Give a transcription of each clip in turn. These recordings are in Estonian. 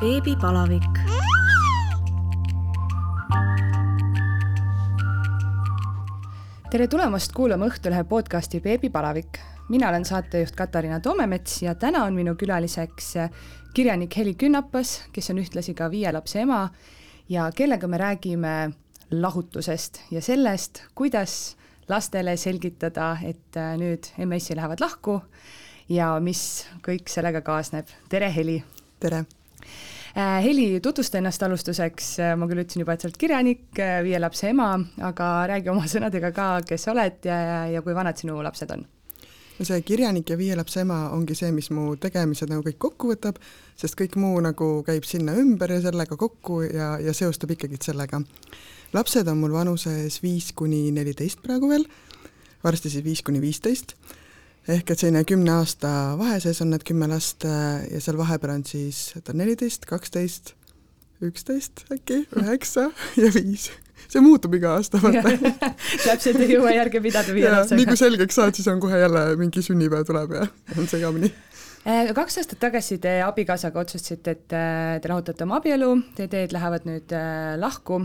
beebipalavik. tere tulemast kuulama Õhtulehe podcasti Beebipalavik. mina olen saatejuht Katariina Toomemets ja täna on minu külaliseks kirjanik Heli Künnapas, kes on ühtlasi ka viie lapse ema ja kellega me räägime lahutusest ja sellest, kuidas lastele selgitada, et nüüd MS-i lähevad lahku ja mis kõik sellega kaasneb. tere, Heli! tere! Äh, Heli, tutvusta ennast alustuseks, äh, ma küll ütlesin juba, et sa oled kirjanik, äh, viie lapse ema, aga räägi oma sõnadega ka, kes sa oled ja, ja kui vanad sinu lapsed on? no see kirjanik ja viie lapse ema ongi see, mis mu tegemised nagu kõik kokku võtab, sest kõik muu nagu käib sinna ümber ja sellega kokku ja, ja seostub ikkagi sellega. lapsed on mul vanuses viis kuni neliteist praegu veel, varsti siis viis kuni viisteist ehk et selline kümne aasta vahe sees on need kümme last äh, ja seal vahepeal on siis, oota, neliteist, kaksteist, üksteist äkki, üheksa ja viis. see muutub iga aasta, vaata täpselt ei jõua järge pidada viie lapsega. nii kui selgeks saad, siis on kohe jälle mingi sünnipäev tuleb ja on segamini äh, kaks aastat tagasi te abikaasaga otsustasite, et äh, te lahutate oma abielu, teie teed lähevad nüüd lahku.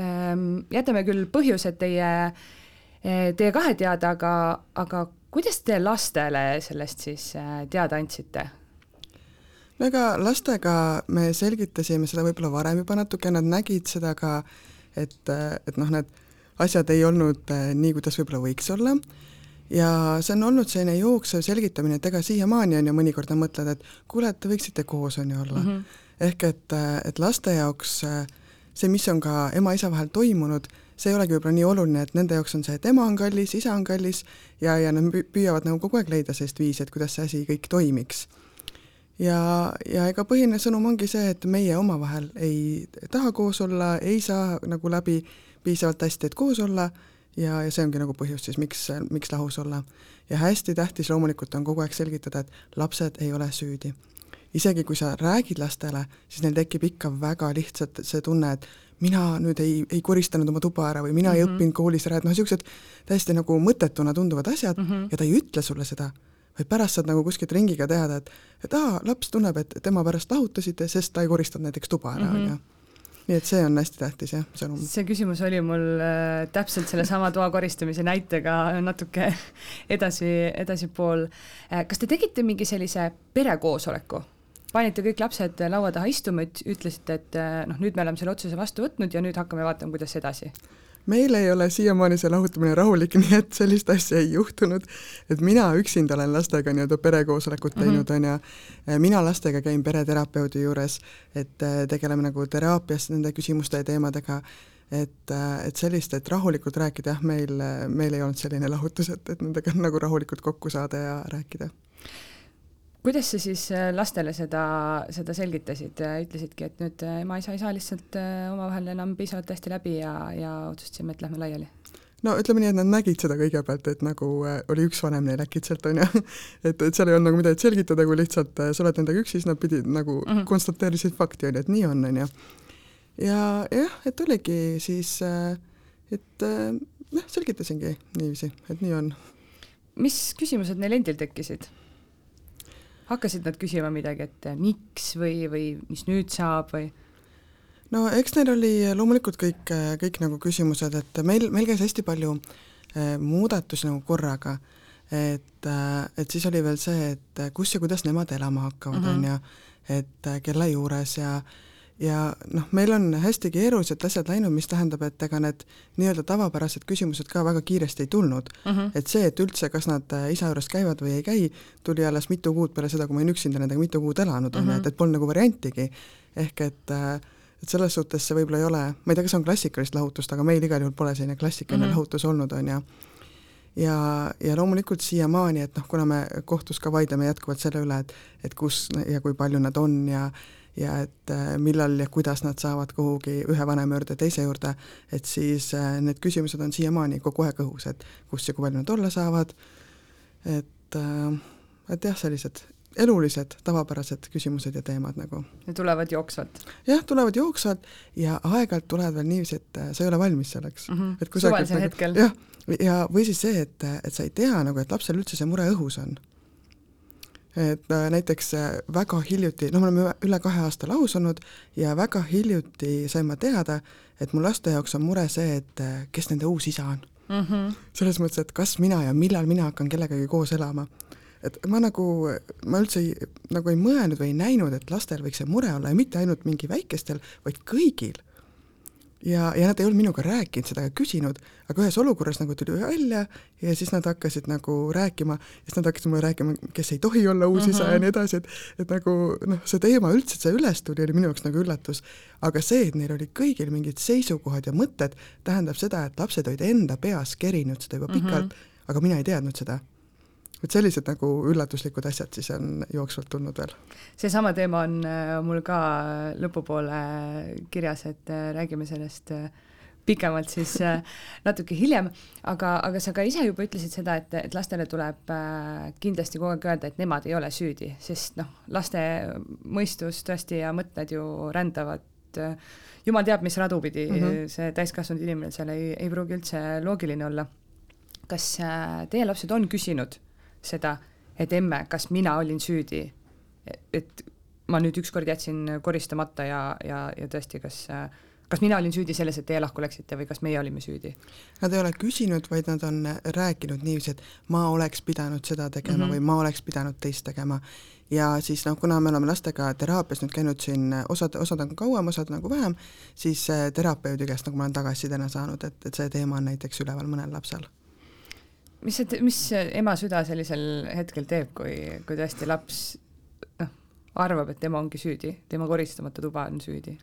Ähm, jätame küll põhjused teie, teie kahe teada, aga, aga kuidas te lastele sellest siis äh, teada andsite? no ega lastega me selgitasime seda võib-olla varem juba natuke, nad nägid seda ka, et, et noh, need asjad ei olnud äh, nii, kuidas võib-olla võiks olla, ja see on olnud selline jooksev selgitamine, et ega siiamaani on ju mõnikord nad mõtlevad, et kuule, et te võiksite koos, on ju, olla mm. -hmm. ehk et, et laste jaoks see, mis on ka ema-isa vahel toimunud, see ei olegi võib-olla nii oluline, et nende jaoks on see, et ema on kallis, isa on kallis ja, ja nad püüavad nagu kogu aeg leida sellist viisi, et kuidas see asi kõik toimiks. ja, ja ega põhiline sõnum ongi see, et meie omavahel ei taha koos olla, ei saa nagu läbi piisavalt hästi, et koos olla ja, ja see ongi nagu põhjus siis, miks, miks lahus olla. ja hästi tähtis loomulikult on kogu aeg selgitada, et lapsed ei ole süüdi. isegi kui sa räägid lastele, siis neil tekib ikka väga lihtsalt see tunne, et mina nüüd ei, ei koristanud oma tuba ära või mina mm -hmm. ei mhm. õppinud koolis ära, et noh, niisugused täiesti nagu mõttetuna tunduvad asjad mm -hmm. ja ta ei ütle sulle seda, vaid pärast saad nagu kuskilt ringiga teada, et et aa, laps tunneb, et tema pärast lahutasite, sest ta ei koristanud näiteks tuba ära, on ju nii et see on hästi tähtis jah, sõnum. see küsimus oli mul äh, täpselt sellesama toa koristamise näitega natuke edasi, edasipool äh,. kas te tegite mingi sellise perekoosoleku? Panite kõik lapsed laua taha istuma, ütlesite, et eh, noh, nüüd me oleme selle otsuse vastu võtnud ja nüüd hakkame vaatama, kuidas edasi? meil ei ole siiamaani see lahutamine rahulik, nii et sellist asja ei juhtunud. et mina üksinda olen lastega nii-öelda perekoosolekut mhm. teinud, on ju, eh, mina lastega käin pereterapeudi juures, et eh, tegeleme nagu teraapias nende küsimuste ja teemadega, et, et sellist, et rahulikult rääkida, jah, meil, meil ei olnud selline lahutus, et, et nendega nagu rahulikult kokku saada ja rääkida kuidas sa siis äh, lastele seda, seda selgitasid, ütlesidki, et nüüd äh, ema-isa ei saa lihtsalt äh, omavahel enam piisavalt hästi läbi ja, ja otsustasime, et lähme laiali? no ütleme nii, et nad nägid seda kõigepealt, et nagu oli üks vanem neil äkitselt, on ju, et, et seal ei olnud nagu midagi selgitada, kui lihtsalt sa oled nendega üksi, siis nad pidid nagu mm -hmm. konstateerisid fakti, on ju, et nii on, on ju. ja jah, et oligi siis, et jah, selgitasingi niiviisi, et nii on. mis küsimused neil endil tekkisid? Hakkasid nad küsima midagi, et eh, miks või, või mis nüüd saab või? no eks neil oli loomulikult kõik, kõik nagu küsimused, et meil, meil käis hästi palju eh, muudatusi nagu korraga, et, eh, et siis oli veel see, et kus ja kuidas nemad elama hakkavad, mhm. on ju, et kelle juures ja äh, ja noh, meil on hästi keerulised asjad läinud, mis tähendab, et ega need nii-öelda tavapärased küsimused ka väga kiiresti ei tulnud mm. -hmm. et see, et üldse, kas nad äh, isa juures käivad või ei käi, tuli alles mitu kuud peale seda, kui ma olin üksinda nendega mitu kuud elanud, on ju, et, et polnud nagu variantigi. ehk et äh, et selles suhtes see võib-olla ei ole, ma ei tea, kas on klassikalist lahutust, aga meil igal juhul pole selline klassikaline mm -hmm. lahutus olnud, on ju ja, ja loomulikult siiamaani, et noh, kuna me kohtus ka vaidleme jätkuvalt selle üle, et et kus ja kui palju nad on ja ja et äh, millal ja kuidas nad saavad kuhugi ühe vanema juurde teise juurde, et siis äh, need küsimused on siiamaani kogu aeg õhus, et kus ja kui palju nad olla saavad, et, äh, et jah, sellised elulised tavapärased küsimused ja teemad nagu. ja tulevad jooksvalt? jah, tulevad jooksvalt ja aeg-ajalt tulevad veel niiviisi, et sa ei ole valmis selleks mm. -hmm. et suvalisel nagu, hetkel? jah, ja või siis see, et, et sa ei tea nagu, et lapsel üldse see mure õhus on et äh, näiteks äh, väga hiljuti, no me oleme üle kahe aasta lahus olnud ja väga hiljuti sain ma teada, et mu laste jaoks on mure see, et äh, kes nende uus isa on mm. -hmm. selles mõttes, et kas mina ja millal mina hakkan kellegagi koos elama. et ma nagu, ma üldse ei, nagu ei mõelnud või ei näinud, et lastel võiks see mure olla ja mitte ainult mingi väikestel, vaid kõigil ja, ja nad ei olnud minuga rääkinud seda küsinud, aga ühes olukorras nagu tuli välja ja siis nad hakkasid nagu rääkima, siis nad hakkasid mulle rääkima, kes ei tohi olla uus isa mm -hmm. ja nii edasi, et et nagu noh, see teema üldse, et see üles tuli, oli minu jaoks nagu üllatus. aga see, et neil olid kõigil mingid seisukohad ja mõtted, tähendab seda, et lapsed olid enda peas kerinud seda juba pikalt mm, -hmm. aga mina ei teadnud seda et sellised nagu üllatuslikud asjad siis on jooksvalt tulnud veel. seesama teema on äh, mul ka lõpupoole kirjas, et äh, räägime sellest äh, pikemalt siis natuke hiljem, aga, aga sa ka ise juba ütlesid seda, et, et lastele tuleb kindlasti kogu aeg öelda, et nemad ei ole süüdi, sest noh, laste mõistus tõesti ja mõtted ju rändavad jumal teab, mis radu pidi mm, -hmm. see täiskasvanud inimene seal ei, ei pruugi üldse loogiline olla. kas teie lapsed on küsinud seda, et emme, kas mina olin süüdi, et ma nüüd ükskord jätsin koristamata ja, ja, ja tõesti, kas kas mina olin süüdi selles, et teie lahku läksite või kas meie olime süüdi? Nad ei ole küsinud, vaid nad on rääkinud niiviisi, et ma oleks pidanud seda tegema mm -hmm. või ma oleks pidanud teist tegema. ja siis noh, kuna me oleme lastega teraapias nüüd käinud siin, osad, osad on kauem, osad nagu vähem, siis terapeudi käest nagu ma olen tagasisidena saanud, et, et see teema on näiteks üleval mõnel lapsel mis see, mis ema süda sellisel hetkel teeb, kui, kui tõesti laps noh, arvab, et tema ongi süüdi, tema koristamata tuba on süüdi?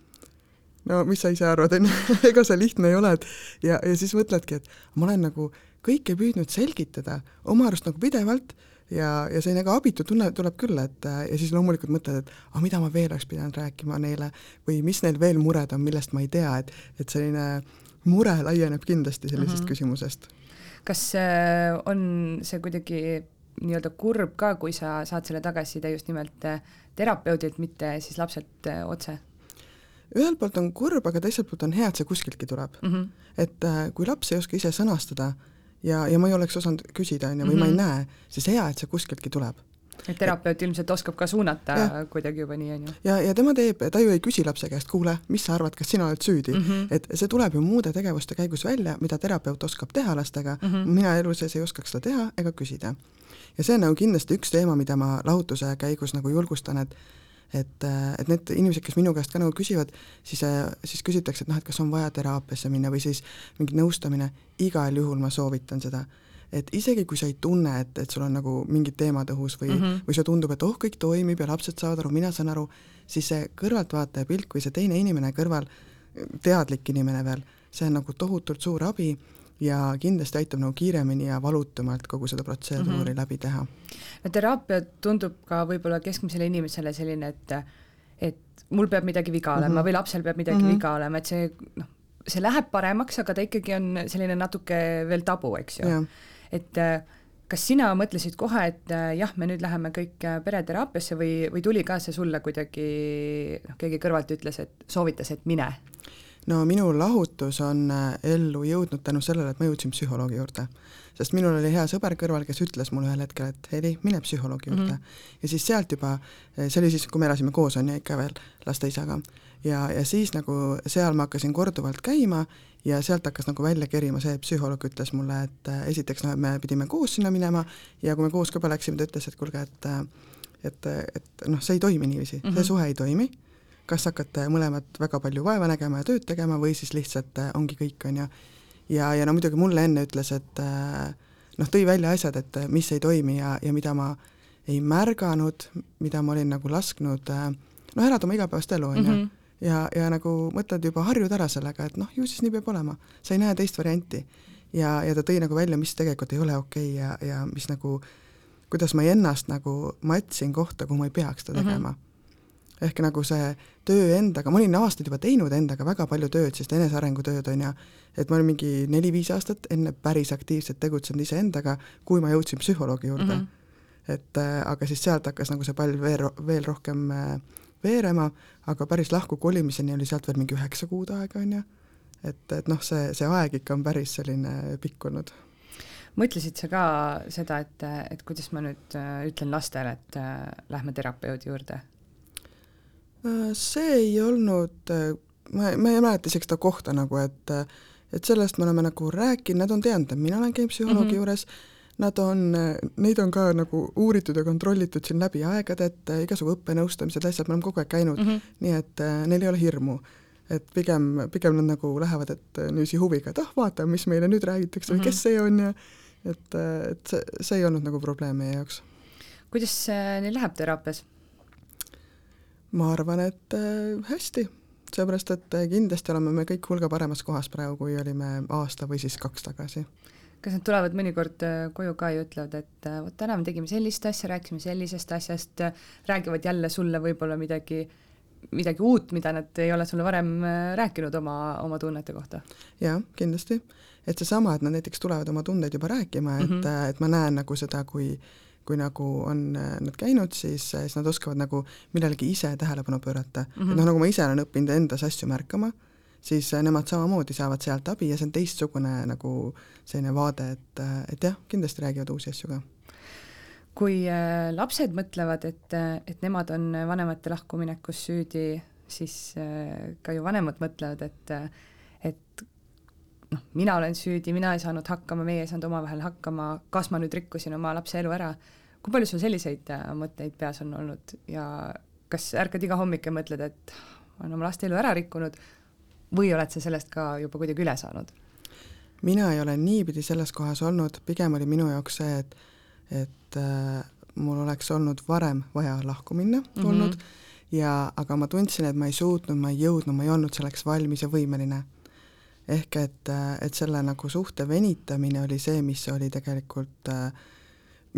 no mis sa ise arvad, on ju, ega see lihtne ei ole, et ja, ja siis mõtledki, et ma olen nagu kõike püüdnud selgitada oma arust nagu pidevalt ja, ja selline nagu abitu tunne tuleb küll, et ja siis loomulikult mõtled, et aga mida ma veel oleks pidanud rääkima neile või mis neil veel mured on, millest ma ei tea, et, et selline mure laieneb kindlasti sellisest mm -hmm. küsimusest kas äh, on see kuidagi nii-öelda kurb ka, kui sa saad selle tagasiside just nimelt äh, terapeudilt, mitte siis lapselt äh, otse? ühelt poolt on kurb, aga teiselt poolt on hea, et see kuskiltki tuleb mm. -hmm. et kui laps ei oska ise sõnastada ja, ja ma ei oleks osanud küsida, on ju, või mm -hmm. ma ei mhm. näe, siis hea, et see kuskiltki tuleb et terapeut ilmselt oskab ka suunata ja. kuidagi juba nii, on ju. ja, ja tema teeb, ta ju ei küsi lapse käest, kuule, mis sa arvad, kas sina oled süüdi mm, -hmm. et see tuleb ju muude tegevuste käigus välja, mida terapeut oskab teha lastega mm, -hmm. mina elu sees ei oskaks seda teha ega küsida. ja see on nagu kindlasti üks teema, mida ma lahutuse käigus nagu julgustan, et et, et need inimesed, kes minu käest ka nagu küsivad, siis, siis küsitakse, et noh, et kas on vaja teraapiasse minna või siis mingi nõustamine, igal juhul ma soovitan seda et isegi kui sa ei tunne, et, et sul on nagu mingid teemad õhus või mm, -hmm. või sulle tundub, et oh, kõik toimib ja lapsed saavad aru, mina saan aru, siis see kõrvaltvaataja pilk või see teine inimene kõrval, teadlik inimene veel, see on nagu tohutult suur abi ja kindlasti aitab nagu kiiremini ja valutumalt kogu seda protseduuri mm -hmm. läbi teha. no teraapia tundub ka võib-olla keskmisele inimesele selline, et et mul peab midagi viga olema mm -hmm. või lapsel peab midagi mm -hmm. viga olema, et see noh, see läheb paremaks, aga ta ikkagi on selline natuke veel tabu, eks ju et äh, kas sina mõtlesid kohe, et äh, jah, me nüüd läheme kõik äh, pereteraapiasse või, või tuli ka see sulle kuidagi, noh, keegi kõrvalt ütles, et soovitas, et mine? no minu lahutus on ellu jõudnud tänu sellele, et ma jõudsin psühholoogi juurde. sest minul oli hea sõber kõrval, kes ütles mulle ühel hetkel, et Heli, mine psühholoogi juurde mm. -hmm. ja siis sealt juba, see oli siis, kui me elasime koos, on ju, ikka veel laste isaga. ja, ja siis nagu seal ma hakkasin korduvalt käima ja sealt hakkas nagu välja kerima see, psühholoog ütles mulle, et äh, esiteks noh, et me pidime koos sinna minema ja kui me koos ka läksime, ta ütles, et kuulge, et äh, et, et noh, see ei toimi niiviisi mm, -hmm. see mhm. suhe ei toimi, kas hakkate mõlemad väga palju vaeva nägema ja tööd tegema või siis lihtsalt äh, ongi kõik, on ju. ja, ja no muidugi mulle enne ütles, et noh, tõi välja asjad, et mis ei toimi ja, ja mida ma ei märganud, mida ma olin nagu lasknud noh, elada oma igapäevast elu, on ju mhm ja, ja nagu mõtled juba, harjud ära sellega, et noh, ju siis nii peab olema, sa ei näe teist varianti. ja, ja ta tõi nagu välja, mis tegelikult ei ole okei okay ja, ja mis nagu, kuidas ma ennast nagu matsin kohta, kuhu ma ei peaks seda mhm. tegema mm. -hmm ehk nagu see töö endaga, ma olin aastaid juba teinud endaga väga palju tööd, sest enesearengutööd on ju, et ma olin mingi neli-viis aastat enne päris aktiivselt tegutsenud iseendaga, kui ma jõudsin psühholoogi juurde mm. -hmm. et äh, aga siis sealt hakkas nagu see pall veel, veel rohkem äh, veerema, aga päris lahku kolimiseni oli sealt veel mingi üheksa kuud aega, on ju. et, et noh, see, see aeg ikka on päris selline pikk olnud mõtlesid sa ka seda, et, et kuidas ma nüüd äh, ütlen lastele, et äh, lähme terapeudi juurde? Äh, see ei olnud, ma, ma ei mäleta isegi seda kohta nagu, et et sellest me oleme nagu rääkinud, nad on teadnud, et mina olen käinud psühholoogi mm -hmm. juures, nad on, neid on ka nagu uuritud ja kontrollitud siin läbi aegade, et igasugu õppenõustamised, asjad, me oleme kogu aeg käinud mm, -hmm. nii et neil ei ole hirmu et pigem, pigem nad nagu lähevad, et niiviisi huviga, et ah, vaatame, mis meile nüüd räägitakse või mm -hmm. kes see on ja et, et see, see ei olnud nagu probleem meie jaoks. kuidas neil läheb teraapias? ma arvan, et äh, hästi, seepärast et äh, kindlasti oleme me kõik hulga paremas kohas praegu, kui olime aasta või siis kaks tagasi kas nad tulevad mõnikord äh, koju ka ja ütlevad, et vot täna me tegime sellist asja, rääkisime sellisest asjast, räägivad jälle sulle võib-olla midagi, midagi uut, mida nad ei ole sulle varem rääkinud oma, oma tunnete kohta? jaa, kindlasti et seesama, et nad näiteks tulevad oma tundeid juba rääkima, et mm, -hmm. et ma näen nagu seda, kui kui nagu on äh, nad käinud, siis, siis nad oskavad nagu millelegi ise tähelepanu pöörata mm. -hmm. et noh, nagu ma ise olen õppinud endas asju märkama, siis äh, nemad samamoodi saavad sealt abi ja see on teistsugune nagu selline vaade, et, et jah, kindlasti räägivad uusi asju ka kui äh, lapsed mõtlevad, et, et nemad on vanemate lahkuminekus süüdi, siis äh, ka ju vanemad mõtlevad, et, et noh, mina olen süüdi, mina ei saanud hakkama, meie ei saanud omavahel hakkama, kas ma nüüd rikkusin oma lapse elu ära. kui palju sul selliseid äh, mõtteid peas on olnud ja kas ärkad iga hommik ja mõtled, et ma olen oma laste elu ära rikkunud või oled sa sellest ka juba kuidagi üle saanud? mina ei ole niipidi selles kohas olnud, pigem oli minu jaoks see, et, et äh, mul oleks olnud varem vaja lahku minna mm -hmm. olnud ja, aga ma tundsin, et ma ei suutnud, ma ei jõudnud, ma ei olnud selleks valmis ja võimeline ehk et, et selle nagu suhte venitamine oli see, mis oli tegelikult,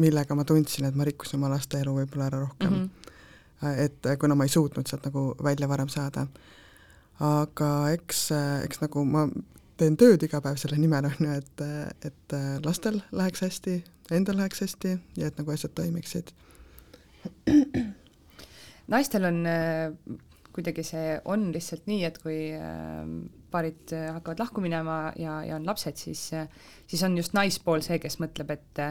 millega ma tundsin, et ma rikkusin oma laste elu võib-olla ära rohkem mm. -hmm. et kuna ma ei suutnud sealt nagu välja varem saada. Aga eks, eks nagu ma teen tööd iga päev selle nimel, on ju, et, et lastel läheks hästi, endal läheks hästi ja et nagu asjad toimiksid. naistel on kuidagi see on lihtsalt nii, et kui paarid äh, hakkavad lahku minema ja, ja on lapsed, siis, siis on just naispool see, kes mõtleb, et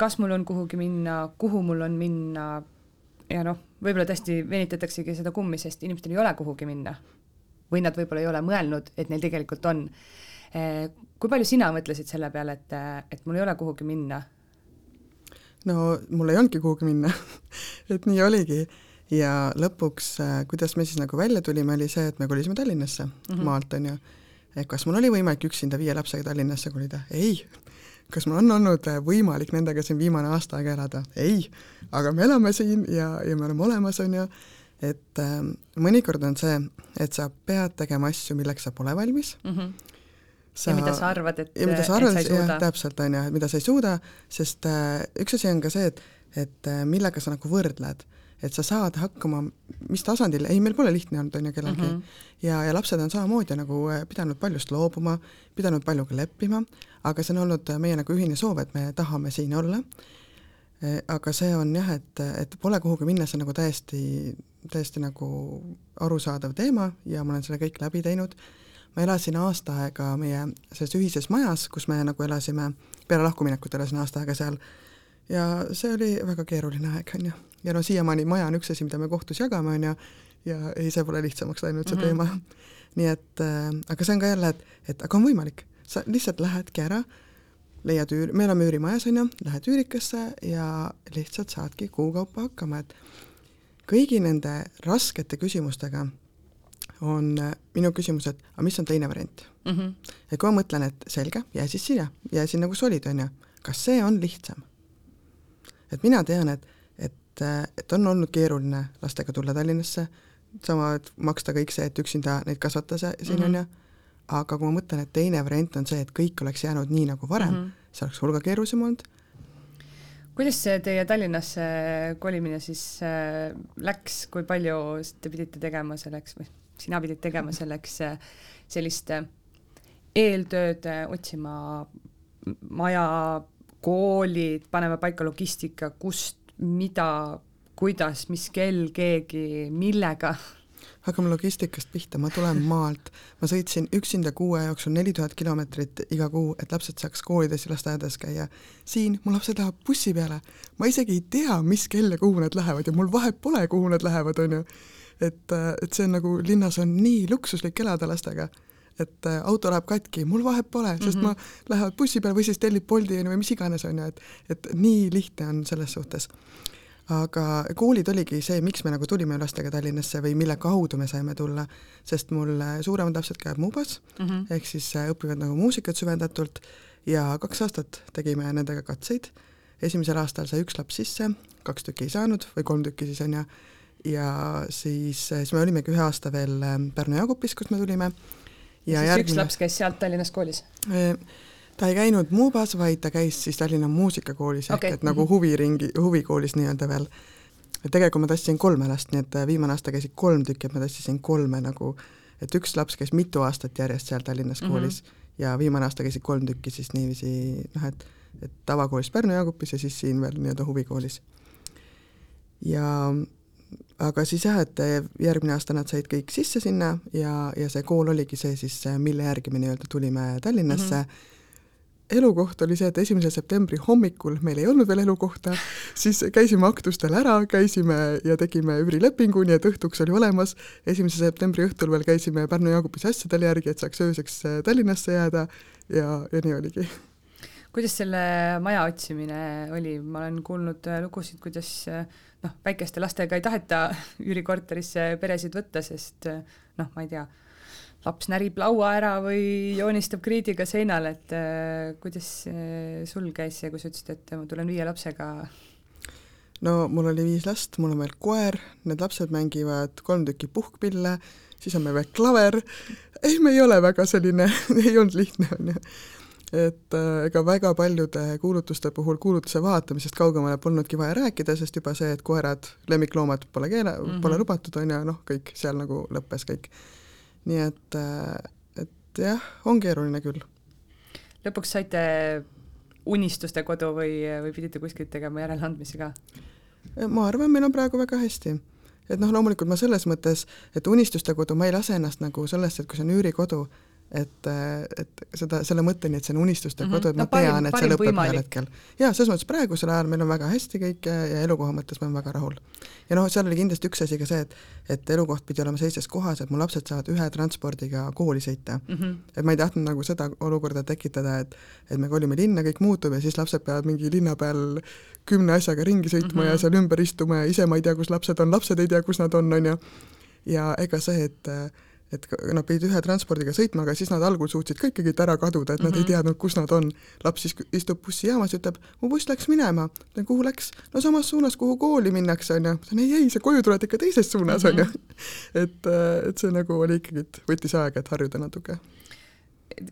kas mul on kuhugi minna, kuhu mul on minna ja noh, võib-olla tõesti venitataksegi seda kummi, sest inimestel ei ole kuhugi minna. Või nad võib-olla ei ole mõelnud, et neil tegelikult on. kui palju sina mõtlesid selle peale, et, et mul ei ole kuhugi minna? no mul ei olnudki kuhugi minna et nii oligi ja lõpuks, äh, kuidas me siis nagu välja tulime, oli see, et me kolisime Tallinnasse mm -hmm. maalt, on ju. et kas mul oli võimalik üksinda viie lapsega Tallinnasse kolida? ei. kas mul on olnud võimalik nendega siin viimane aasta aega elada? ei. aga me elame siin ja, ja me oleme olemas, on ju, et äh, mõnikord on see, et sa pead tegema asju, milleks sa pole valmis mm, -hmm sa, ja mida sa arvad, et, ja mida sa arvad, jah, täpselt, on ju, et mida sa ei suuda, sest äh, üks asi on ka see, et, et äh, millega sa nagu võrdled et sa saad hakkama mis tasandil, ei, meil pole lihtne olnud, on ju, kellelgi mm. -hmm. ja, ja lapsed on samamoodi nagu äh, pidanud paljust loobuma, pidanud paljuga leppima, aga see on olnud äh, meie nagu ühine soov, et me tahame siin olla. Äh, aga see on jah, et, et pole kuhugi minna, see on nagu täiesti, täiesti nagu arusaadav teema ja ma olen selle kõik läbi teinud. ma elasin aasta aega meie selles ühises majas, kus me nagu elasime, peale lahkuminekut elasin aasta aega seal ja see oli väga keeruline aeg, on ju ja no siiamaani maja on üks asi, mida me kohtus jagame, on ju, ja ei, see pole lihtsamaks läinud, see mm -hmm. teema. nii et äh, aga see on ka jälle, et, et aga on võimalik, sa lihtsalt lähedki ära, leiad üür, me elame üürimajas, on ju, lähed üürikasse ja lihtsalt saadki kuu kaupa hakkama, et kõigi nende raskete küsimustega on äh, minu küsimus, et aga mis on teine variant mm? -hmm. ja kui ma mõtlen, et selge, jää siis siia, jää sinna, kus olid, on ju, kas see on lihtsam? et mina tean, et et, et on olnud keeruline lastega tulla Tallinnasse, sama, et maksta kõik see, et üksinda neid kasvatada siin mm, on -hmm. ju, aga kui ma mõtlen, et teine variant on see, et kõik oleks jäänud nii nagu varem mm, -hmm. see oleks hulga keerulisem olnud. kuidas see teie Tallinnasse kolimine siis äh, läks, kui palju te pidite tegema selleks või sina pidid tegema selleks äh, sellist äh, eeltööd, otsima maja, koolid, panema paika logistika, kust mida, kuidas, mis kell keegi, millega? Hakkame logistikast pihta, ma tulen maalt, ma sõitsin üksinda kuu aja jooksul neli tuhat kilomeetrit iga kuu, et lapsed saaks koolides ja lasteaedades käia. siin mu lapsed lähevad bussi peale, ma isegi ei tea, mis kell ja kuhu nad lähevad ja mul vahet pole, kuhu nad lähevad, on ju. et, et see on nagu, linnas on nii luksuslik elada lastega et äh, auto läheb katki, mul vahet pole, sest mm -hmm. ma lähevad bussi peale või siis tellib Bolti on ju või mis iganes on ju, et et nii lihtne on selles suhtes aga koolid oligi see, miks me nagu tulime lastega Tallinnasse või mille kaudu me saime tulla, sest mul suuremad lapsed käivad Mubas mm -hmm. ehk siis äh, õpivad nagu muusikat süvendatult ja kaks aastat tegime nendega katseid. esimesel aastal sai üks laps sisse, kaks tükki ei saanud või kolm tükki siis on ju, ja siis, äh, siis me olimegi ühe aasta veel äh, Pärnu Jaagupis, kust me tulime. ja siis järgmine... üks laps käis sealt Tallinnas koolis? Ta ei käinud Muubas, vaid ta käis siis Tallinna Muusikakoolis okay. ehk et nagu huviringi, huvikoolis nii-öelda veel. tegelikult ma tassisin kolme last, nii et äh, viimane aasta käisid kolm tükki, et ma tassisin kolme nagu, et üks laps käis mitu aastat järjest seal Tallinnas mhm. koolis mm -hmm. ja viimane aasta käisid kolm tükki siis niiviisi noh, et, et tavakoolis Pärnu Jaagupis ja siis siin veel nii-öelda huvikoolis. ja aga siis jah, et järgmine aasta nad said kõik sisse sinna ja, ja see kool oligi see siis, mille järgi me nii-öelda tulime Tallinnasse mm. -hmm elukoht oli see, et esimese septembri hommikul meil ei olnud veel elukohta, siis käisime aktustel ära, käisime ja tegime üürilepingu, nii et õhtuks oli olemas, esimese septembri õhtul veel käisime Pärnu Jaagupis asjadel järgi, et saaks ööseks äh, Tallinnasse jääda ja, ja nii oligi. kuidas selle maja otsimine oli, ma olen kuulnud äh, lugusid, kuidas äh, noh, väikeste lastega ei taheta üürikorterisse peresid võtta, sest noh, ma ei tea laps närib laua ära või joonistab kriidiga seinale, et äh, kuidas äh, sul käis see, kui sa ütlesid, et ma tulen viie lapsega? no mul oli viis last, mul on veel koer, need lapsed mängivad kolm tükki puhkpille, siis on meil veel klaver, ei, me ei ole väga selline ei olnud lihtne, on ju. et äh, ega väga paljude kuulutuste puhul kuulutuse vaatamisest kaugemale polnudki vaja rääkida, sest juba see, et koerad, lemmikloomad pole keele mm, -hmm. pole lubatud, on ju, noh, kõik seal nagu lõppes kõik nii et, äh, et jah, on keeruline küll. lõpuks saite unistuste kodu või, või pidite kuskilt tegema järeleandmisi ka? ma arvan, meil on praegu väga hästi. et noh, loomulikult ma selles mõttes, et unistuste kodu, ma ei lase ennast nagu sellesse, et kui see on üürikodu, et, et seda, selle mõtteni, et see on unistuste mm -hmm. kodu, et no, ma parim, tean, et see lõpeb ühel hetkel. jaa, selles mõttes praegusel ajal meil on väga hästi kõik ja, ja elukoha mõttes ma olen väga rahul. ja noh, seal oli kindlasti üks asi ka see, et et elukoht pidi olema sellises kohas, et mu lapsed saavad ühe transpordiga kooli sõita mm. -hmm. et ma ei tahtnud nagu seda olukorda tekitada, et et me kolime linna, kõik muutub ja siis lapsed peavad mingi linna peal kümne asjaga ringi sõitma mm -hmm. ja seal ümber istuma ja ise ma ei tea, kus lapsed on, lapsed ei tea, kus nad on, on ju. ja ega see, et et nad pidid ühe transpordiga sõitma, aga siis nad algul suutsid ka ikkagi ära kaduda, et nad mm -hmm. ei mhm. teadnud, kus nad on. laps siis istub bussijaamas ja ütleb, mu buss läks minema. ütlen, kuhu läks? no samas suunas, kuhu kooli minnakse, on ju. ütlen, ei, ei, sa koju tuled ikka teises suunas, on ju. Mhm. et, äh, et see nagu oli ikkagi, et võttis aega, et harjuda natuke.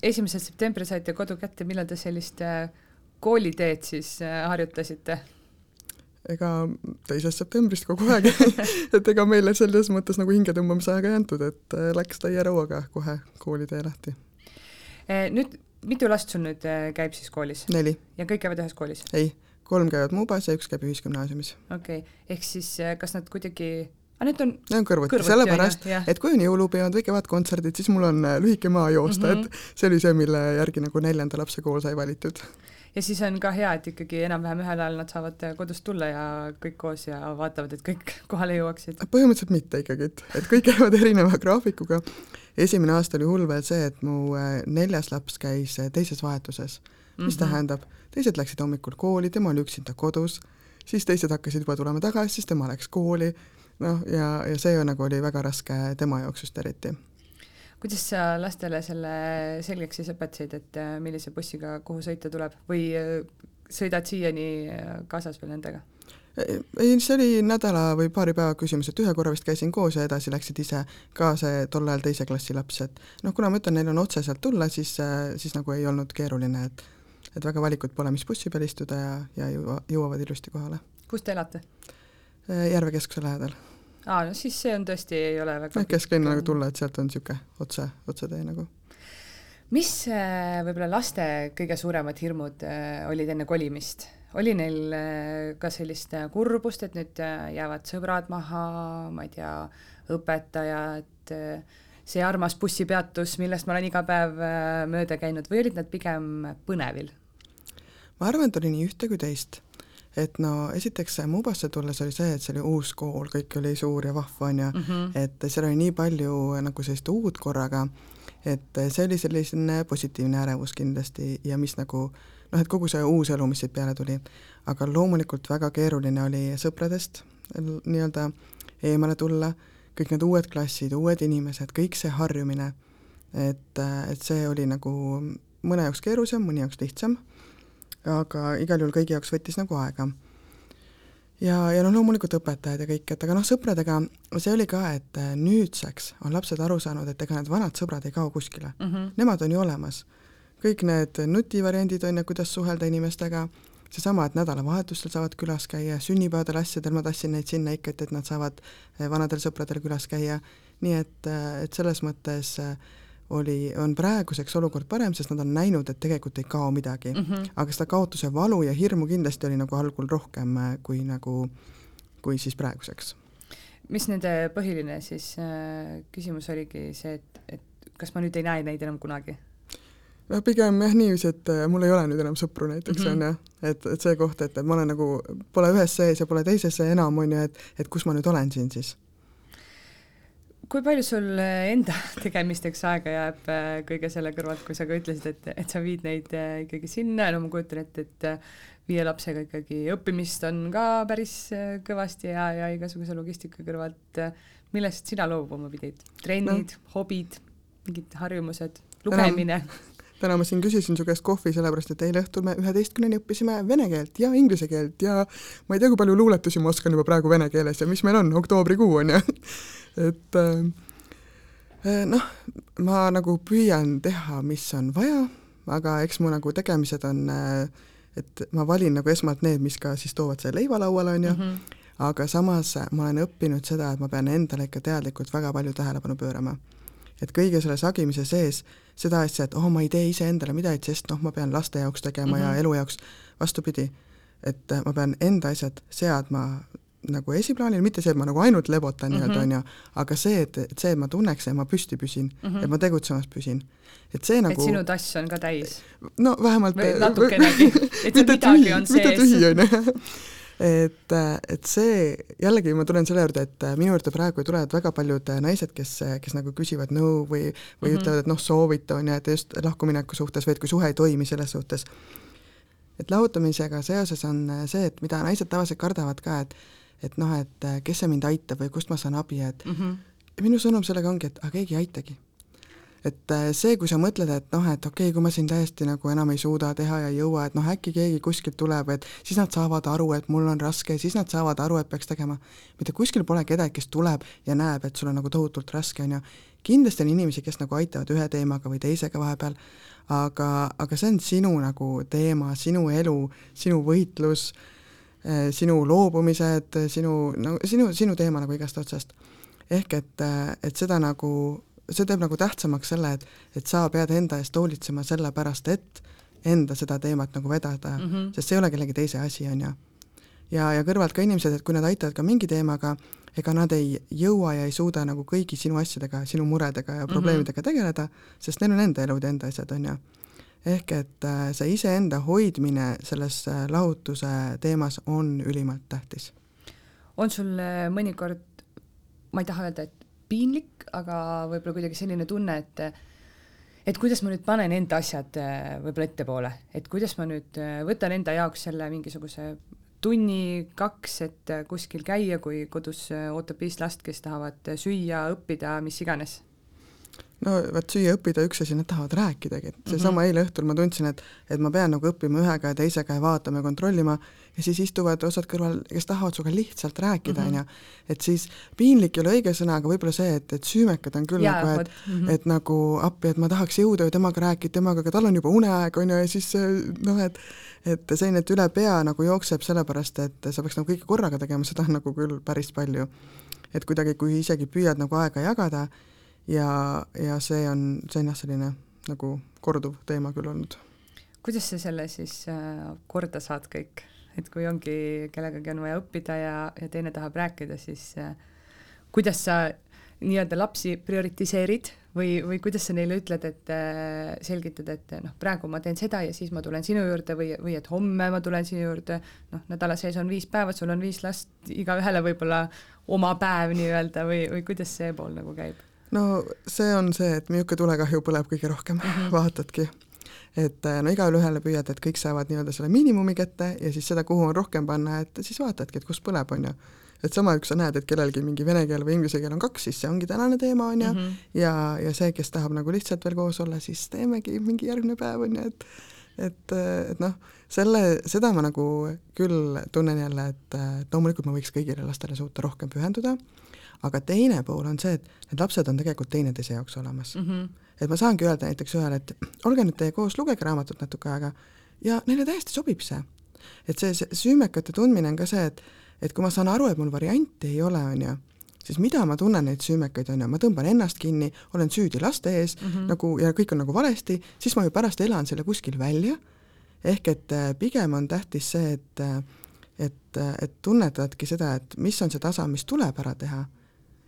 esimesel septembril saite kodu kätte, millal te sellist äh, kooliteed siis äh, harjutasite? Ega teisest septembrist kogu aeg et ega meile selles mõttes nagu hingetõmbamise aega ei antud, et äh, läks täie rõuaga kohe koolitee lahti. Eh, nüüd, mitu last sul nüüd äh, käib siis koolis? neli. ja kõik käivad ühes koolis? ei, kolm käivad Mubas ja üks käib ühisgümnaasiumis. okei okay., ehk siis äh, kas nad kuidagi aga need on Need on kõrvuti, kõrvuti, sellepärast, et kui on jõulupeod või kevadkontserdid, siis mul on lühike maa joosta mm, -hmm. et see oli see, mille järgi nagu neljanda lapse kool sai valitud ja siis on ka hea, et ikkagi enam-vähem ühel ajal nad saavad kodust tulla ja kõik koos ja vaatavad, et kõik kohale jõuaksid. põhimõtteliselt mitte ikkagi, et, et kõik käivad erineva graafikuga. esimene aasta oli hull veel see, et mu äh, neljas laps käis äh, teises vahetuses, mis mm -hmm. tähendab, teised läksid hommikul kooli, tema oli üksinda kodus, siis teised hakkasid juba tulema tagasi, siis tema läks kooli, noh, ja, ja see nagu oli väga raske tema jaoks just eriti kuidas sa lastele selle selgeks siis õpetasid, et äh, millise bussiga kuhu sõita tuleb või äh, sõidad siiani äh, kaasas veel nendega? ei, see oli nädala või paari päeva küsimus, et ühe korra vist käisin koos ja edasi läksid ise ka see tol ajal teise klassi laps, et noh, kuna ma ütlen, neil on otse sealt tulla, siis, siis nagu ei olnud keeruline, et et väga valikut pole, mis bussi peal istuda ja, ja jõua, jõuavad ilusti kohale. kus te elate? Järve keskuse lähedal aa, no siis see on tõesti, ei ole väga kesklinna nagu tulla, et sealt on niisugune otse, otsetee nagu. mis äh, võib-olla laste kõige suuremad hirmud äh, olid enne kolimist? oli neil äh, ka sellist kurbust, et nüüd jäävad sõbrad maha, ma ei tea, õpetajad, see armas bussipeatus, millest ma olen iga päev mööda käinud või olid nad pigem põnevil? ma arvan, et oli nii ühte kui teist et no esiteks Mubasse tulles oli see, et see oli uus kool, kõik oli suur ja vahva, on ju. -hmm. et seal oli nii palju nagu sellist uut korraga, et see oli selline positiivne ärevus kindlasti ja mis nagu noh, et kogu see uus elu, mis siit peale tuli, aga loomulikult väga keeruline oli sõpradest nii-öelda eemale tulla, kõik need uued klassid, uued inimesed, kõik see harjumine, et, et see oli nagu mõne jaoks keerulisem, mõni jaoks lihtsam aga igal juhul kõigi jaoks võttis nagu aega. ja, ja noh, loomulikult õpetajad ja kõik, et aga noh, sõpradega see oli ka, et äh, nüüdseks on lapsed aru saanud, et ega need vanad sõbrad ei kao kuskile mm. -hmm. Nemad on ju olemas. kõik need nutivariandid on ju, kuidas suhelda inimestega, seesama, et nädalavahetustel saavad külas käia, sünnipäevadel asjadel ma tassin neid sinna ikka, et, et nad saavad äh, vanadel sõpradel külas käia, nii et, äh, et selles mõttes äh, oli, on praeguseks olukord parem, sest nad on näinud, et tegelikult ei kao midagi mm. -hmm. aga seda kaotuse valu ja hirmu kindlasti oli nagu algul rohkem äh, kui nagu, kui siis praeguseks. mis nende põhiline siis äh, küsimus oligi see, et, et kas ma nüüd ei näe neid enam kunagi? noh, pigem jah niiviisi, et äh, mul ei ole nüüd enam sõpru näiteks, mhm. on ju, et, et see koht, et, et ma olen nagu, pole ühes sees ja pole teises enam, on ju, et, et kus ma nüüd olen siin siis kui palju sul äh, enda tegemisteks aega jääb äh, kõige selle kõrvalt, kui sa ka ütlesid, et, et sa viid neid äh, ikkagi sinna, no ma kujutan ette, et viie lapsega ikkagi õppimist on ka päris kõvasti ja, ja igasuguse logistika kõrvalt. millest sina loobuma pidid? trennid no., hobid, mingid harjumused, lugemine? täna ma siin küsisin su käest kohvi, sellepärast et eile õhtul me üheteistkümneni õppisime vene keelt ja inglise keelt ja ma ei tea, kui palju luuletusi ma oskan juba praegu vene keeles ja mis meil on, oktoobrikuu on ju et äh, äh, noh, ma nagu püüan teha, mis on vaja, aga eks mu nagu tegemised on, äh, et ma valin nagu esmalt need, mis ka siis toovad selle leiva lauale, on ju mm, -hmm. aga samas ma olen õppinud seda, et ma pean endale ikka teadlikult väga palju tähelepanu pöörama. et kõige selle sagimise sees seda asja, et oh, ma ei tee iseendale midagi, sest noh, ma pean laste jaoks tegema mm -hmm. ja elu jaoks, vastupidi, et ma pean enda asjad seadma nagu esiplaanil, mitte see, et ma nagu ainult lebotan nii-öelda, mhm. on ju, aga see, et, et see, et ma tunneks, et ma püsti püsin mm, -hmm. et ma tegutsemas püsin. et see nagu et sinu tass on ka täis? no vähemalt või natukenegi, et seal midagi on sees. mitte tühi, on ju. et, et see, jällegi ma tulen selle juurde, et minu juurde praegu tulevad väga paljud naised, kes, kes nagu küsivad nõu või, või mm -hmm. ütlevad, et noh, soovita, on ju, et just lahkumineku suhtes või et kui suhe ei toimi selles suhtes. et lahutamisega seoses on see, et mida naised tavaliselt kardavad ka, et et noh, et kes see mind aitab või kust ma saan abi, et mm -hmm. minu sõnum sellega ongi, et aga keegi ei aitagi. Et äh, see, kui sa mõtled, et noh, et okei okay,, kui ma siin täiesti nagu enam ei suuda teha ja ei jõua, et noh, äkki keegi kuskilt tuleb, et siis nad saavad aru, et mul on raske, siis nad saavad aru, et peaks tegema. mitte kuskil pole kedagi, kes tuleb ja näeb, et sul on nagu tohutult raske, on ju. kindlasti on inimesi, kes nagu aitavad ühe teemaga või teisega vahepeal, aga, aga see on sinu nagu teema, sinu elu, sinu võitlus Eh, sinu loobumised, sinu, no sinu, sinu teema nagu igast otsast. ehk et, eh, et seda nagu, see teeb nagu tähtsamaks selle, et, et sa pead enda eest hoolitsema sellepärast, et enda seda teemat nagu vedada mm, -hmm. sest see ei ole kellegi teise asi, on ju. ja, ja kõrvalt ka inimesed, et kui nad aitavad ka mingi teemaga, ega nad ei jõua ja ei suuda nagu kõigi sinu asjadega, sinu muredega ja mhm. probleemidega mm -hmm. tegeleda, sest neil on enda elud ja enda asjad, on ju ehk et äh, see iseenda hoidmine selles äh, lahutuse teemas on ülimalt tähtis. on sul äh, mõnikord, ma ei taha öelda, et piinlik, aga võib-olla kuidagi selline tunne, et et kuidas ma nüüd panen enda asjad võib-olla ettepoole, et kuidas ma nüüd võtan enda jaoks selle mingisuguse tunni-kaks, et kuskil käia, kui kodus ootab viis last, kes tahavad süüa, õppida, mis iganes no vot süüa õppida üks asi, nad tahavad rääkidagi, et seesama mm -hmm. eile õhtul ma tundsin, et et ma pean nagu õppima ühe käe, teise käe vaatama ja kontrollima ja siis istuvad osad kõrval, kes tahavad sinuga lihtsalt rääkida, on ju. et siis piinlik ei ole õige sõna, aga võib-olla see, et, et süümekad on küll ja, nagu, et mm, -hmm. et nagu appi, et ma tahaks jõuda ju temaga rääkida, temaga, aga tal on juba uneaeg, on ju, ja siis noh, et et selline, et üle pea nagu jookseb sellepärast, et sa peaks nagu kõike korraga tegema, seda on nagu küll päris palju. et kuidagi, kui isegi püüad nagu aega jagada, ja, ja see on, see on jah, selline nagu korduv teema küll olnud. kuidas sa selle siis äh, korda saad kõik, et kui ongi kellegagi on vaja õppida ja, ja teine tahab rääkida, siis äh, kuidas sa nii-öelda lapsi prioritiseerid või, või kuidas sa neile ütled, et äh, selgitad, et noh, praegu ma teen seda ja siis ma tulen sinu juurde või, või et homme ma tulen sinu juurde, noh, nädala sees on viis päeva, sul on viis last, igaühele võib-olla oma päev nii-öelda või, või kuidas see pool nagu käib? No see on see, et milline tulekahju põleb kõige rohkem mm, -hmm. vaatadki. et äh, no igale ühele püüad, et kõik saavad nii-öelda selle miinimumi kätte ja siis seda, kuhu on rohkem panna, et siis vaatadki, et kus põleb, on ju et sama, kui sa näed, et kellelgi mingi vene keel või inglise keel on kaks, siis see ongi tänane teema, on ju, mhm. ja, ja see, kes tahab nagu lihtsalt veel koos olla, siis teemegi mingi järgmine päev, on ju, et et, et noh, selle, seda ma nagu küll tunnen jälle, et, et loomulikult ma võiks kõigile lastele suuta rohkem pühenduda, aga teine pool on see, et need lapsed on tegelikult teineteise jaoks olemas mm. -hmm. et ma saangi öelda näiteks ühele, et olge nüüd teie koos, lugege raamatut natuke aega ja neile täiesti sobib see. et see, see süümekate tundmine on ka see, et et kui ma saan aru, et mul varianti ei ole, on ju, siis mida ma tunnen neid süümekaid, on ju, ma tõmban ennast kinni, olen süüdi laste ees mm -hmm. nagu ja kõik on nagu valesti, siis ma ju pärast elan selle kuskil välja, ehk et äh, pigem on tähtis see, et äh, et, äh, et tunnetadki seda, et mis on see tasa, mis tuleb ära teha.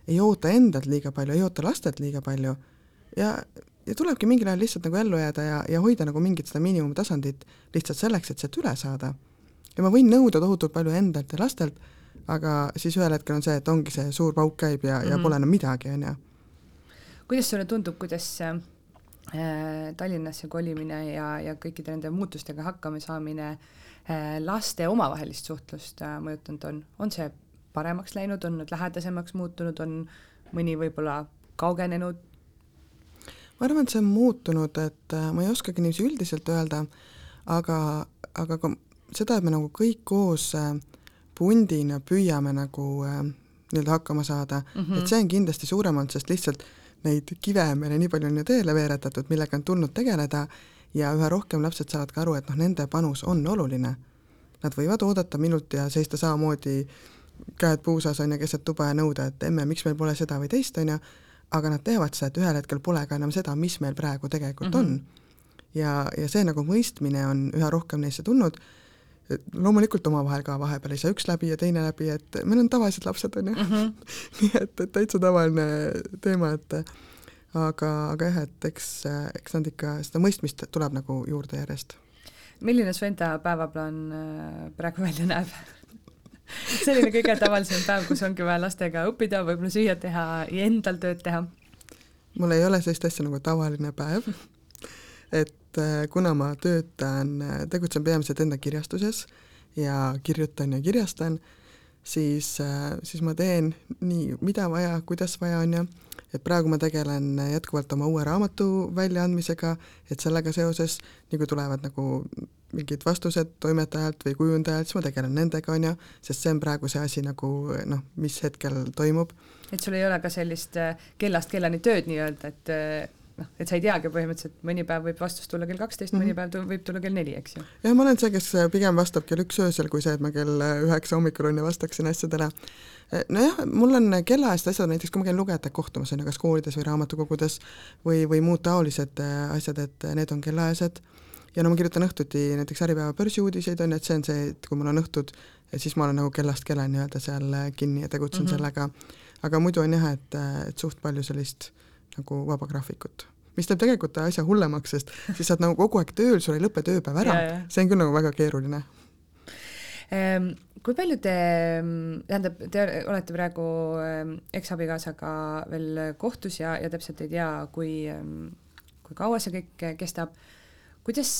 Ei oota endalt liiga palju, ei oota lastelt liiga palju ja, ja tulebki mingil ajal lihtsalt nagu ellu jääda ja, ja hoida nagu mingit seda miinimumtasandit lihtsalt selleks, et sealt üle saada ja ma võin nõuda tohutult palju endalt ja lastelt, aga siis ühel hetkel on see, et ongi see suur pauk käib ja mm, -hmm. ja mhm. pole enam midagi, on ju. kuidas sulle tundub, kuidas äh, Tallinnasse kolimine ja, ja kõikide nende muutustega hakkama saamine äh, laste omavahelist suhtlust äh, mõjutanud on, on see paremaks läinud, on nad lähedasemaks muutunud, on mõni võib-olla kaugenenud? ma arvan, et see on muutunud, et äh, ma ei oskagi niiviisi üldiselt öelda, aga, aga ka seda, et me nagu kõik koos äh, pundina püüame nagu äh, nii-öelda hakkama saada mm, -hmm. et see on kindlasti suurem olnud, sest lihtsalt neid kive meile nii palju on ju teele veeretatud, millega on tulnud tegeleda ja üha rohkem lapsed saavad ka aru, et noh, nende panus on oluline. Nad võivad oodata minut ja seista samamoodi käed puusas, on ju, keset tuba ja nõuda, et emme, miks meil pole seda või teist, on ju, aga nad teavad seda, et ühel hetkel pole ka enam seda, mis meil praegu tegelikult mm -hmm. on. ja, ja see nagu mõistmine on üha rohkem neisse tulnud loomulikult omavahel ka vahepeal ei saa üks läbi ja teine läbi, et meil on tavalised lapsed, on ju mm -hmm. nii et, et täitsa tavaline teema, et aga, aga jah, et eks, eks nad ikka, seda mõistmist tuleb nagu juurde järjest. milline su enda päevaplaan äh, praegu välja näeb selline kõige tavalisem päev, kus ongi vaja lastega õppida, võib-olla süüa teha ja endal tööd teha? mul ei ole sellist asja nagu tavaline päev et äh, kuna ma töötan, äh, tegutsen peamiselt enda kirjastuses ja kirjutan ja kirjastan, siis, äh, siis ma teen nii, mida vaja, kuidas vaja, on ju, et praegu ma tegelen jätkuvalt oma uue raamatu väljaandmisega, et sellega seoses, nii kui tulevad nagu mingid vastused toimetajalt või kujundajalt, siis ma tegelen nendega, on ju, sest see on praegu see asi nagu noh, mis hetkel toimub. et sul ei ole ka sellist kellast kellani tööd nii-öelda, et noh, et sa ei teagi põhimõtteliselt, mõni päev võib vastus tulla kell kaksteist mm, -hmm. mõni mhm. päev võib tulla kell neli, eks ju. jah, ma olen see, kes pigem vastab kell üks öösel, kui see, et ma kell üheksa hommikul on ja vastaksin asjadele. nojah, mul on kellaajast asjad, näiteks kui ma käin lugejatega kohtumas, on ju, kas koolides või raamatukogudes või, või muud taolised äh, asjad, et need on kellaajased ja no ma kirjutan õhtuti näiteks Äripäeva börsiuudiseid, on ju, et see on see, et kui mul on õhtud, siis ma olen nagu kellast kella nii-öelda seal kinni ja tegutsen mm -hmm. sellega, aga muidu on jah, et, et suht palju sellist nagu vaba graafikut. mis teeb tegelikult asja hullemaks, sest siis sa oled nagu kogu aeg tööl, sul ei lõpe tööpäev ära, see on küll nagu väga keeruline. Ehm, kui palju te, tähendab, te olete praegu ehm, eksabikaasaga veel kohtus ja, ja täpselt ei tea, kui, ehm, kui kaua see kõik kestab. kuidas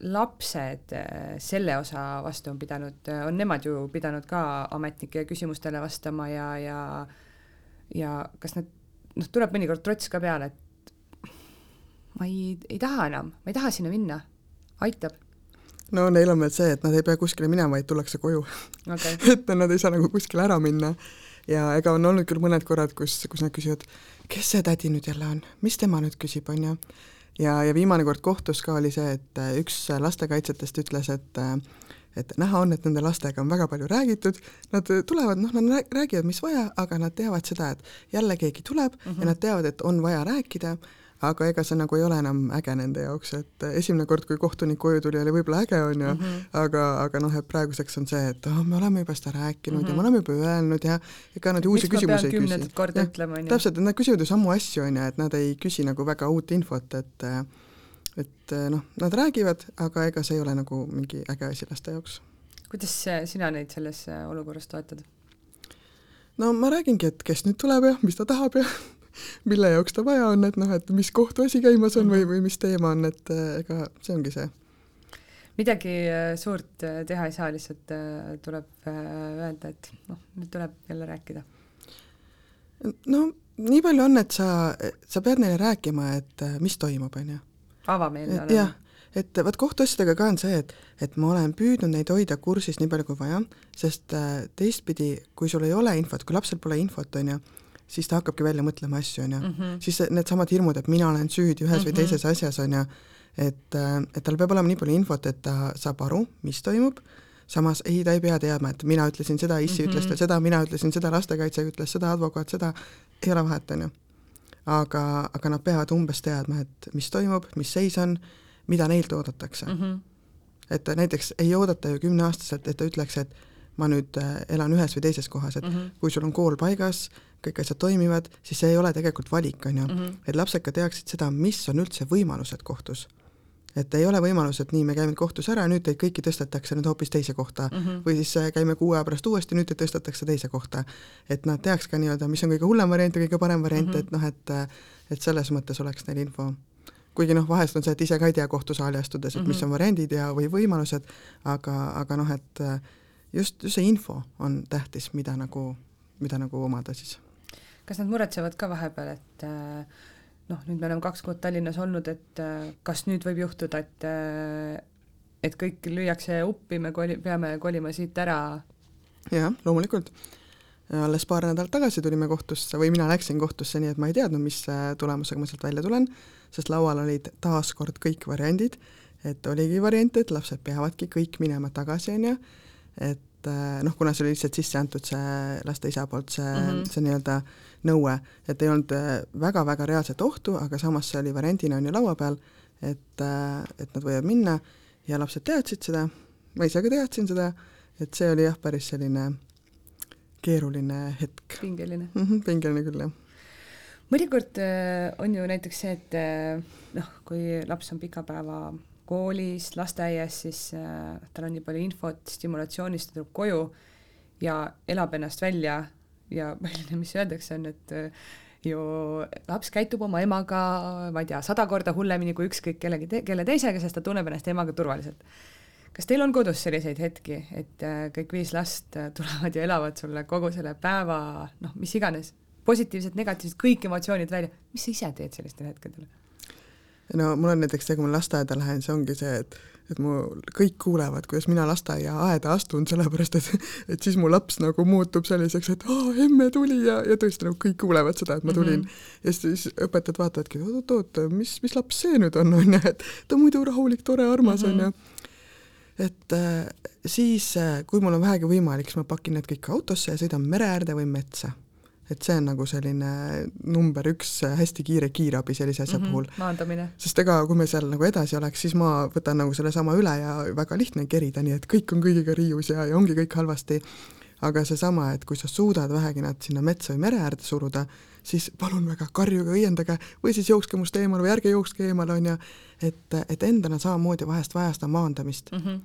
lapsed selle osa vastu on pidanud, on nemad ju pidanud ka ametnike küsimustele vastama ja, ja ja kas nad noh, tuleb mõnikord trots ka peale, et ma ei, ei taha enam, ma ei taha sinna minna, aitab. no neil on veel see, et nad ei pea kuskile minema, vaid tullakse koju okay. et nad ei saa nagu kuskile ära minna ja ega on olnud küll mõned korrad, kus, kus nad küsivad, kes see tädi nüüd jälle on, mis tema nüüd küsib, on ju. ja, ja viimane kord kohtus ka oli see, et üks lastekaitsjatest ütles, et et näha on, et nende lastega on väga palju räägitud, nad tulevad, noh, nad räägivad, mis vaja, aga nad teavad seda, et jälle keegi tuleb mm -hmm. ja nad teavad, et on vaja rääkida, aga ega see nagu ei ole enam äge nende jaoks, et esimene kord, kui kohtunik koju tuli, oli võib-olla äge, on ju mm, -hmm. aga, aga noh, et praeguseks on see, et oh, me oleme juba seda rääkinud mm -hmm. ja me mhm. oleme juba öelnud ja ega nad uusi küsimusi ei küsi. täpselt, et nad küsivad ju samu asju, on ju, et nad ei küsi nagu väga uut infot, et et noh, nad räägivad, aga ega see ei ole nagu mingi äge asi laste jaoks. kuidas sina neid selles olukorras toetad? no ma räägingi, et kes nüüd tuleb ja mis ta tahab ja mille jaoks ta vaja on, et noh, et mis kohtuasi käimas on või, või mis teema on, et ega see ongi see. midagi suurt teha ei saa, lihtsalt tuleb öelda, et noh, nüüd tuleb jälle rääkida. no nii palju on, et sa, sa pead neile rääkima, et mis toimub, on ju. Avameelne olema. jah, et vaat kohtuasjadega ka on see, et, et ma olen püüdnud neid hoida kursis nii palju kui vaja, sest teistpidi, kui sul ei ole infot, kui lapsel pole infot, on ju, siis ta hakkabki välja mõtlema asju, on ju. Mhm. siis needsamad hirmud, et mina olen süüdi ühes mm -hmm. või mhm. teises asjas, on ju, et, äh, et tal peab olema nii palju infot, et ta saab aru, mis toimub, samas ei, ta ei pea teadma, et mina ütlesin seda, issi mm -hmm. ütles seda, mina ütlesin seda, lastekaitse ütles seda, advokaat seda, ei ole vahet, on ju. Aga, aga nad peavad umbes teadma, et mis toimub, mis seis on, mida neilt oodatakse mm. -hmm. et näiteks ei oodata ju kümneaastaselt, et ta ütleks, et ma nüüd äh, elan ühes või teises kohas, et mm -hmm. kui sul on kool paigas, kõik asjad toimivad, siis see ei ole tegelikult valik, on ju mm. -hmm. et lapsed ka teaksid seda, mis on üldse võimalused kohtus. Et ei ole võimalus, et nii, me käime kohtus ära, nüüd teid kõiki tõstetakse nüüd hoopis teise kohta mm -hmm. või siis äh, käime kuu aja pärast uuesti, nüüd teid tõstetakse teise kohta. et nad teaks ka nii-öelda, mis on kõige hullem variant ja kõige parem variant mm, -hmm. et noh, et äh, et selles mõttes oleks neil info kuigi noh, vahest on see, et ise ka ei tea kohtusaali astudes, et mm -hmm. mis mhm. on variandid ja, või võimalused, aga, aga noh, et äh, just, just see info on tähtis, mida nagu, mida nagu omada siis kas nad muretsevad ka vahepeal, et äh, noh, nüüd me oleme kaks kuud Tallinnas olnud, et äh, kas nüüd võib juhtuda, et äh, et kõik lüüakse uppi, me koli-, peame kolima siit ära? jah, loomulikult. alles paar nädalat tagasi tulime kohtusse või mina läksin kohtusse, nii et ma ei teadnud, mis tulemusega ma sealt välja tulen, sest laual olid taas kord kõik variandid, et oligi variant, et lapsed peavadki kõik minema tagasi, on ju, et noh, kuna see oli lihtsalt sisse antud, see laste isa poolt see mm, -hmm. see nii-öelda nõue, et ei olnud väga-väga reaalset ohtu, aga samas see oli variandina on ju laua peal, et, et nad võivad minna ja lapsed teadsid seda, ma ise ka teadsin seda, et see oli jah, päris selline keeruline hetk. pingeline mm. -hmm, pingeline küll, jah mõnikord on ju näiteks see, et noh, kui laps on pika päeva koolis, lasteaias, siis äh, tal on nii palju infot, stimulatsioonist, ta tuleb koju ja elab ennast välja ja milline, mis öeldakse, on, et äh, ju laps käitub oma emaga, ma ei tea, sada korda hullemini kui ükskõik kellegi te-, kelle teisega, sest ta tunneb ennast emaga turvaliselt. kas teil on kodus selliseid hetki, et äh, kõik viis last äh, tulevad ja elavad sulle kogu selle päeva, noh, mis iganes, positiivsed, negatiivsed, kõik emotsioonid välja, mis sa ise teed sellistel hetkedel? no mul on näiteks see, kui ma lasteaeda lähen, see ongi see, et et mu kõik kuulevad, kuidas mina lasteaiaaeda astun, sellepärast et et siis mu laps nagu muutub selliseks, et aa, emme tuli ja, ja tõesti nagu kõik kuulevad seda, et ma tulin mm. -hmm. ja siis õpetajad vaatavadki, oot-oot-oot, mis, mis laps see nüüd on, on ju, et ta muidu rahulik, tore, armas mm, -hmm. on ju. et äh, siis, äh, kui mul on vähegi võimalik, siis ma pakin need kõik autosse ja sõidan mere äärde või metsa et see on nagu selline number üks hästi kiire kiirabi sellise asja mm -hmm, puhul. maandamine. sest ega kui me seal nagu edasi oleks, siis ma võtan nagu sellesama üle ja väga lihtne kerida, nii et kõik on kõigiga riius ja, ja ongi kõik halvasti. aga seesama, et kui sa suudad vähegi nad sinna metsa või mere äärde suruda, siis palun väga, karjuge, õiendage või siis jookske must eemale või ärge jookske eemale, on ju, et, et endana samamoodi vahest vaja seda maandamist mm. -hmm.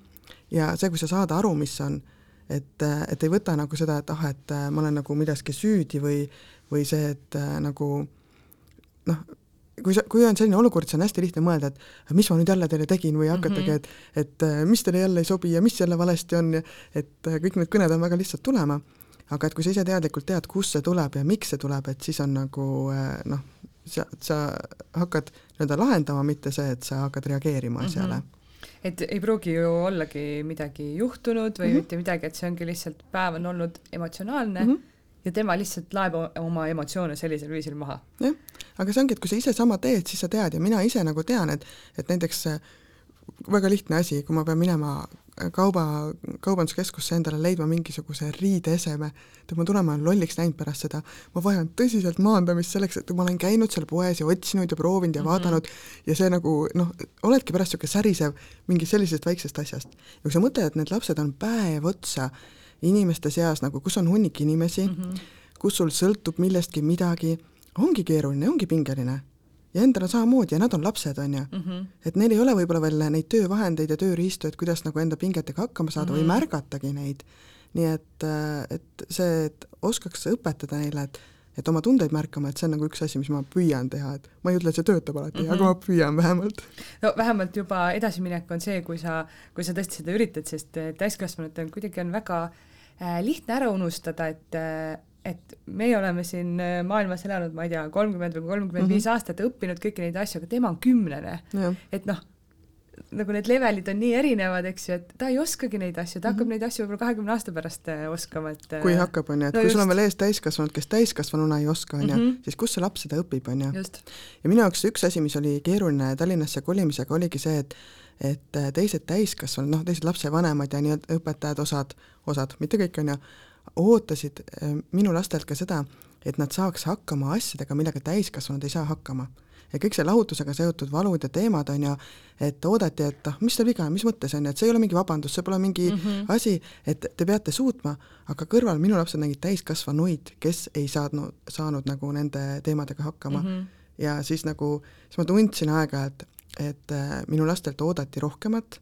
ja see, kui sa saad aru, mis on et, et ei võta nagu seda, et ah, et äh, ma olen nagu milleski süüdi või, või see, et äh, nagu noh, kui sa, kui on selline olukord, siis on hästi lihtne mõelda, et mis ma nüüd jälle teile tegin või hakatagi, et et äh, mis teile jälle ei sobi ja mis jälle valesti on ja et kõik need kõned on väga lihtsad tulema, aga et kui sa ise teadlikult tead, kust see tuleb ja miks see tuleb, et siis on nagu noh, sa, sa hakkad nii-öelda lahendama, mitte see, et sa hakkad reageerima asjale. mm. -hmm et ei pruugi ju ollagi midagi juhtunud või mm -hmm. mitte midagi, et see ongi lihtsalt päev on olnud emotsionaalne mm -hmm. ja tema lihtsalt laeb oma emotsioone sellisel viisil maha. jah, aga see ongi, et kui sa ise sama teed, siis sa tead ja mina ise nagu tean, et, et näiteks väga lihtne asi, kui ma pean minema kauba, kaubanduskeskusse endale leidma mingisuguse riideeseme, et ma tulen, ma olen lolliks läinud pärast seda, ma vajan tõsiselt maandamist selleks, et ma olen käinud seal poes ja otsinud ja proovinud ja mm -hmm. vaadanud ja see nagu noh, oledki pärast niisugune särisev mingist sellisest väiksest asjast. ja kui sa mõtled, et need lapsed on päev otsa inimeste seas nagu, kus on hunnik inimesi mm, -hmm. kus sul sõltub millestki midagi, ongi keeruline, ongi pingeline ja endal on samamoodi ja nad on lapsed, on ju mm. -hmm. et neil ei ole võib-olla veel neid töövahendeid ja tööriistu, et kuidas nagu enda pingetega hakkama saada mm -hmm. või mhm. märgatagi neid. nii et, äh, et see, et oskaks õpetada neile, et et oma tundeid märkama, et see on nagu üks asi, mis ma püüan teha, et ma ei ütle, et see töötab alati mm, -hmm. aga ma püüan vähemalt. no vähemalt juba edasiminek on see, kui sa, kui sa tõesti seda üritad, sest täiskasvanutel kuidagi on väga äh, lihtne ära unustada, et äh, et meie oleme siin äh, maailmas elanud, ma ei tea, kolmkümmend või kolmkümmend viis mhm. aastat, õppinud kõiki neid asju, aga tema on kümnene. et noh, nagu need levelid on nii erinevad, eks ju, et ta ei oskagi neid asju, ta hakkab mm -hmm. neid asju võib-olla kahekümne aasta pärast äh, oskama, et kui äh, hakkab, on ju, et no kui just. sul on veel ees täiskasvanud, kes täiskasvanuna ei oska, on ju, mhm. siis kus see laps seda õpib, on ju. ja minu jaoks üks asi, mis oli keeruline Tallinnasse kolimisega, oligi see, et et teised täiskasvanud, noh, teised lapsevanemad ja nii-öelda õpetajad, osad, osad, mitte kõik, on ju, ootasid äh, minu lastelt ka seda, et nad saaks hakkama asjadega, millega täiskasvanud ei saa hakkama. ja kõik see lahutusega seotud valud ja teemad on ju, et oodati, et ah, mis seal viga on, mis mõttes on ju, et see ei ole mingi vabandus, see pole mingi mm -hmm. asi, et te peate suutma, aga kõrval minu lapsed nägid täiskasvanuid, kes ei saanud, saanud nagu nende teemadega hakkama mm. -hmm. ja siis nagu, siis ma tundsin aeg-ajalt, et äh, minu lastelt oodati rohkemat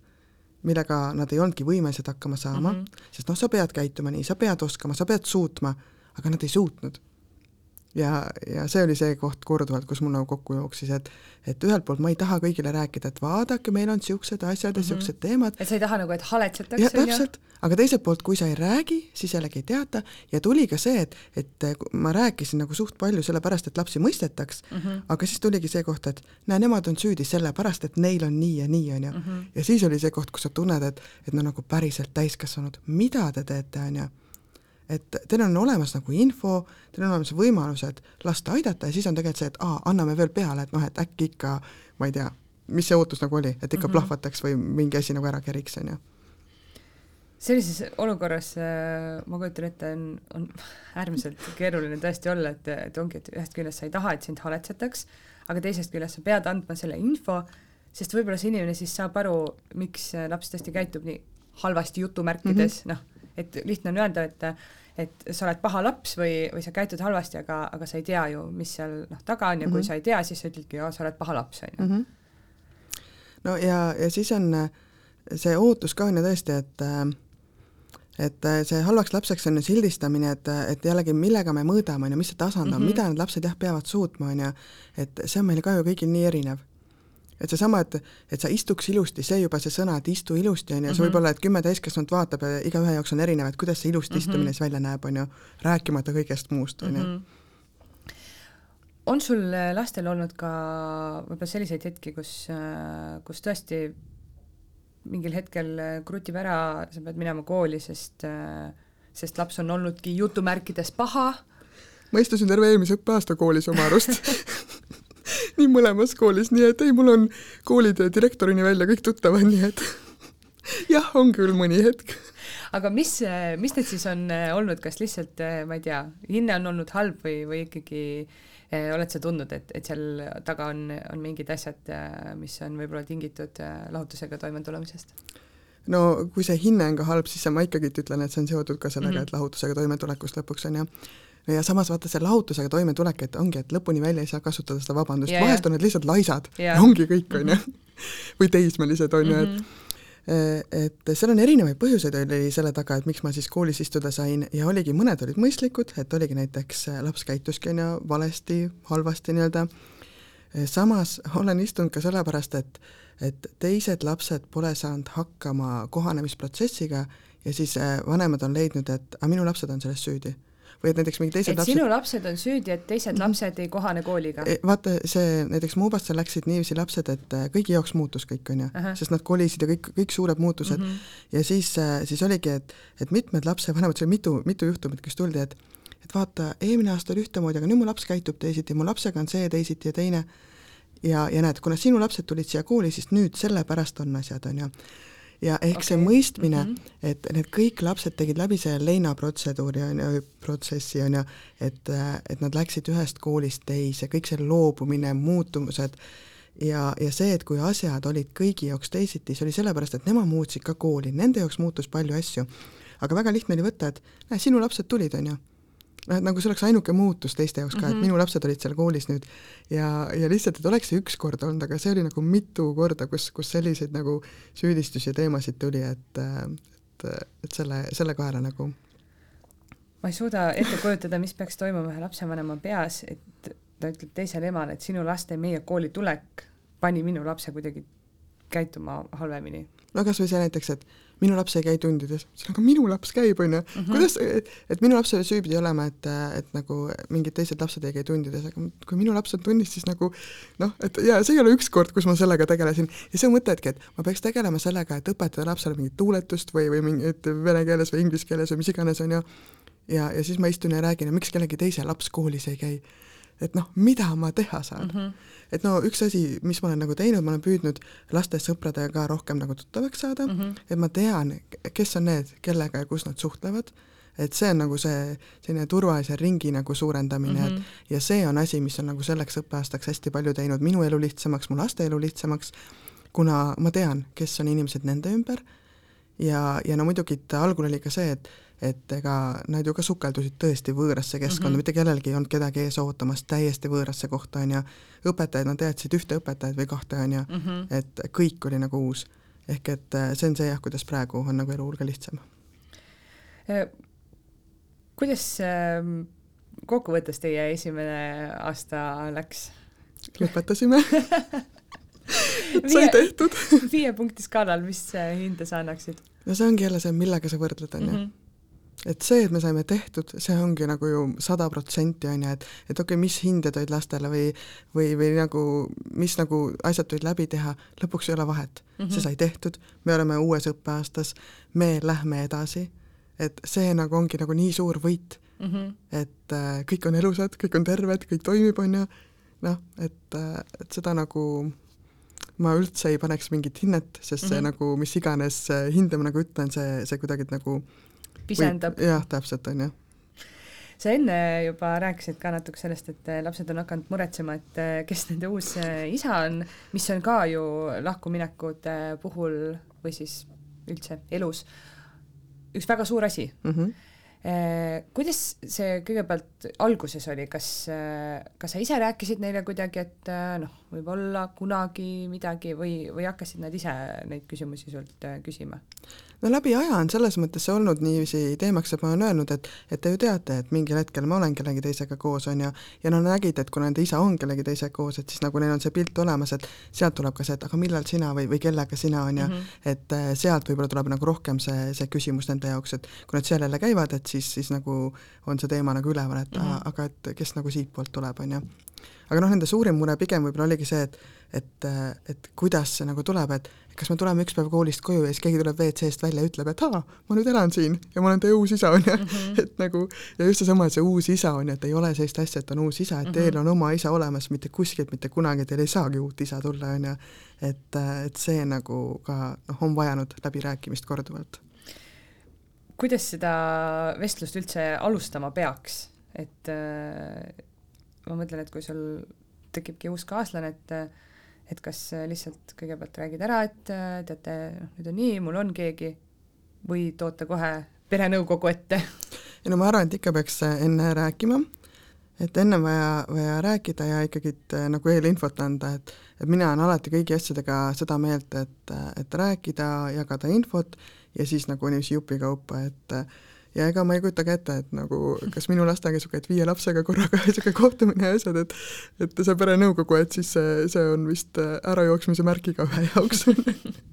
millega nad ei olnudki võimelised hakkama saama mm, -hmm. sest noh, sa pead käituma nii, sa pead oskama, sa pead suutma, aga nad ei suutnud ja, ja see oli see koht korduvalt, kus mul nagu kokku jooksis, et et ühelt poolt ma ei taha kõigile rääkida, et vaadake, meil on niisugused asjad ja niisugused mm -hmm. teemad. et sa ei taha nagu, et haletsetakse? täpselt, aga teiselt poolt, kui sa ei räägi, siis jällegi ei teata ja tuli ka see, et, et ma rääkisin nagu suht palju sellepärast, et lapsi mõistetaks mm, -hmm. aga siis tuligi see koht, et näe, nemad on süüdi sellepärast, et neil on nii ja nii, on ju. Mhm. ja siis oli see koht, kus sa tunned, et, et no nagu päriselt täiskasvanud, mida te teete, on ju et teil on olemas nagu info, teil on olemas võimalused lasta aidata ja siis on tegelikult see, et aa, anname veel peale, et noh, et äkki ikka, ma ei tea, mis see ootus nagu oli, et ikka mm -hmm. plahvataks või mingi asi nagu ära keriks, on ju sellises olukorras äh, ma kujutan ette, on, on äärmiselt keeruline tõesti olla, et, et ongi, et ühest küljest sa ei taha, et sind haletsetaks, aga teisest küljest sa pead andma selle info, sest võib-olla see inimene siis saab aru, miks laps tõesti käitub nii halvasti jutumärkides mm, -hmm. noh, et lihtne on öelda, et et sa oled paha laps või, või sa käitud halvasti, aga, aga sa ei tea ju, mis seal noh, taga on ja mm -hmm. kui mhm. sa ei tea, siis sa ütledki, sa oled paha laps, on ju. Mhm. no ja, ja siis on äh, see ootus ka on ju tõesti, et äh, et äh, see halvaks lapseks on ju sildistamine, et, et jällegi, millega me mõõdame, on ju, mis see tasand on mm, -hmm. mida need lapsed jah, peavad suutma, on ju, et see on meil ka ju kõigil nii erinev et seesama, et, et sa istuks ilusti, see juba see sõna, et istu ilusti, on ju, see mhm. võib olla, et kümme täiskasvanut vaatab ja igaühe jaoks on erinev, et kuidas see ilusti mm -hmm. istumine siis välja näeb, on ju, rääkimata kõigest muust, on ju. Mhm. on sul äh, lastel olnud ka võib-olla selliseid hetki, kus, äh, kus tõesti mingil hetkel äh, krutib ära, sa pead minema kooli, sest, sest laps on olnudki jutumärkides paha? ma istusin terve eelmise õppeaasta koolis oma arust nii mõlemas koolis, nii et ei, mul on koolide direktorini välja kõik tuttavad, nii et jah, on küll mõni hetk. aga mis, mis need siis on eh, olnud, kas lihtsalt, eh, ma ei tea, hinne on olnud halb või, või ikkagi eh, oled sa tundnud, et, et seal taga on, on mingid asjad, mis on võib-olla tingitud lahutusega toimetulemisest? no kui see hinne on ka halb, siis ma ikkagi ütlen, et see on seotud ka sellega mm, -hmm. et lahutusega toimetulekust lõpuks on ju ja samas vaata see lahutusega toimetulek, et ongi, et lõpuni välja ei saa kasutada seda vabandust yeah,, vahest on need lihtsalt laisad yeah. ja ongi kõik, on ju. või teismelised, on ju, et mhm. eh, et seal on erinevaid põhjuseid oli selle taga, et miks ma siis koolis istuda sain ja oligi, mõned olid mõistlikud, et oligi näiteks eh, laps käituski on ju valesti, halvasti nii-öelda, eh, samas olen istunud ka sellepärast, et et teised lapsed pole saanud hakkama kohanemisprotsessiga ja siis vanemad on leidnud, et aga minu lapsed on selles süüdi või et näiteks mingid teised et lapsed sinu lapsed on süüdi, et teised lapsed ei kohane kooliga? E, vaata, see näiteks Muubasse läksid niiviisi lapsed, et äh, kõigi jaoks muutus kõik, on ju, sest nad kolisid ja kõik, kõik suured muutused mm. -hmm. ja siis, äh, siis oligi, et, et mitmed lapsevanemad, see oli mitu, mitu juhtumit, kes tuldi, et et vaata, eelmine aasta oli ühtemoodi, aga nüüd mu laps käitub teisiti, mu lapsega on see teisiti ja teine ja, ja näed, kuna sinu lapsed tulid siia kooli, siis nüüd sellepärast on asjad, on ju ja ehk okay. see mõistmine mm, -hmm. et need kõik lapsed tegid läbi selle leinaprotseduuri on ju, protsessi on ju, et, et nad läksid ühest koolist teise, kõik see loobumine, muutumused ja, ja see, et kui asjad olid kõigi jaoks teisiti, see oli sellepärast, et nemad muutsid ka kooli, nende jaoks muutus palju asju. aga väga lihtne oli võtta, et näe, sinu lapsed tulid, on ju noh, et nagu see oleks ainuke muutus teiste jaoks ka mm, -hmm. et mhm. minu lapsed olid seal koolis nüüd ja, ja lihtsalt, et oleks see üks kord olnud, aga see oli nagu mitu korda, kus, kus selliseid nagu süüdistusi ja teemasid tuli, et, et, et selle, selle kaela nagu ma ei suuda ette kujutada, mis peaks toimuma ühe lapsevanema peas, et ta ütleb teisele emale, et sinu laste meie kooli tulek pani minu lapse kuidagi käituma halvemini. no kas või see näiteks, et minu laps ei käi tundides, aga minu laps käib, on ju, mhm. kuidas, et minu lapsele süüpidi olema, et, et nagu mingid teised lapsed ei käi tundides, aga kui minu laps on tunnis, siis nagu noh, et ja see ei ole üks kord, kus ma sellega tegelesin. Ja see mõtledki, et ma peaks tegelema sellega, et õpetada lapsele mingit luuletust või, või mingit vene keeles või inglise keeles või mis iganes, on ju, ja, ja siis ma istun ja räägin, miks kellegi teise laps koolis ei käi et noh, mida ma teha saan mm. -hmm. et no üks asi, mis ma olen nagu teinud, ma olen püüdnud laste sõpradega rohkem nagu tuttavaks saada mm, -hmm. et ma tean, kes on need, kellega ja kus nad suhtlevad, et see on nagu see selline turvalise ringi nagu suurendamine mm, -hmm. et mhm. ja see on asi, mis on nagu selleks õppeaastaks hästi palju teinud minu elu lihtsamaks, mu laste elu lihtsamaks, kuna ma tean, kes on inimesed nende ümber ja, ja no muidugi algul oli ka see, et et ega nad ju ka sukeldusid tõesti võõrasse keskkonda mm, -hmm. mitte kellelgi ei olnud kedagi ees ootamas täiesti võõrasse kohta, on ju, õpetajaid nad teadsid ühte õpetajat või kahte, on ju -hmm. et kõik oli nagu uus. ehk et äh, see on see jah, kuidas praegu on nagu elu hulga lihtsam. Äh, kuidas ähm, kokkuvõttes teie esimene aasta läks? lõpetasime sai tehtud viie punkti skaalal, mis äh, hinde sa annaksid? no see ongi jälle see, millega sa võrdled, on ju mhm et see, et me saime tehtud, see ongi nagu ju sada protsenti, on ju, et et okei okay,, mis hinded olid lastele või või, või nagu mis nagu asjad tulid läbi teha, lõpuks ei ole vahet mm. -hmm. see sai tehtud, me oleme uues õppeaastas, me lähme edasi, et see nagu ongi nagu nii suur võit mm, -hmm. et äh, kõik on elusad, kõik on terved, kõik toimib, on ju, noh, et äh,, et seda nagu ma üldse ei paneks mingit hinnet, sest see mm -hmm. nagu mis iganes hinde ma nagu ütlen, see, see kuidagi nagu äh, pisendab. jah, täpselt, on ju sa enne juba rääkisid ka natuke sellest, et eh, lapsed on hakanud muretsema, et eh, kes nende uus eh, isa on, mis on ka ju lahkuminekute puhul või siis üldse elus üks väga suur asi mm. -hmm. kuidas see kõigepealt alguses oli, kas, kas sa ise rääkisid neile kuidagi, et noh, võib-olla kunagi midagi või, või hakkasid nad ise neid küsimusi sult küsima? No läbi aja on selles mõttes see olnud niiviisi teemaks, et ma olen öelnud, et et te ju teate, et mingil hetkel ma olen kellegi teisega koos, on ju, ja nad nägid, et kuna nende isa on kellegi teisega koos, et siis nagu neil on see pilt olemas, et sealt tuleb ka see, et aga millal sina või, või kellega sina, on ju -hmm. et äh, sealt võib-olla tuleb nagu rohkem see, see küsimus nende jaoks, et kui nad seal jälle käivad, et siis, siis nagu on see teema nagu üleval, et mm -hmm. aga et kes nagu siitpoolt tuleb, on ju. aga noh, nende suurim mure pigem võib-olla oligi see, et et, et kuidas see nagu tuleb, et kas me tuleme üks päev koolist koju ja siis keegi tuleb WC-st välja ja ütleb, et aa, ma nüüd elan siin ja ma olen teie uus isa, on ju, mhm. et nagu ja just seesama, et see uus isa on ju, et ei ole sellist asja, et on uus isa, et teil mhm. on oma isa olemas, mitte kuskilt mitte kunagi teil ei saagi uut isa tulla, on ju. et, et see nagu ka noh, on vajanud läbirääkimist korduvalt. kuidas seda vestlust üldse alustama peaks, et äh, ma mõtlen, et kui sul tekibki uus kaaslane, et et kas äh, lihtsalt kõigepealt räägid ära, et äh, teate, nüüd on nii, mul on keegi, või toote kohe perenõukogu ette? ei no ma arvan, et ikka peaks äh, enne rääkima, et enne vaja, vaja rääkida ja ikkagi nagu eelinfot anda, et et mina olen alati kõigi asjadega seda meelt, et, et rääkida, jagada infot ja siis nagu niiviisi jupikaupa, et ja ega ma ei kujuta ka ette, et nagu kas minu lastega niisugune, et viie lapsega korraga niisugune kohtumine ja asjad, et et see perenõukogu, et siis see, see on vist äh, ärajooksmise märgiga ühe jaoks.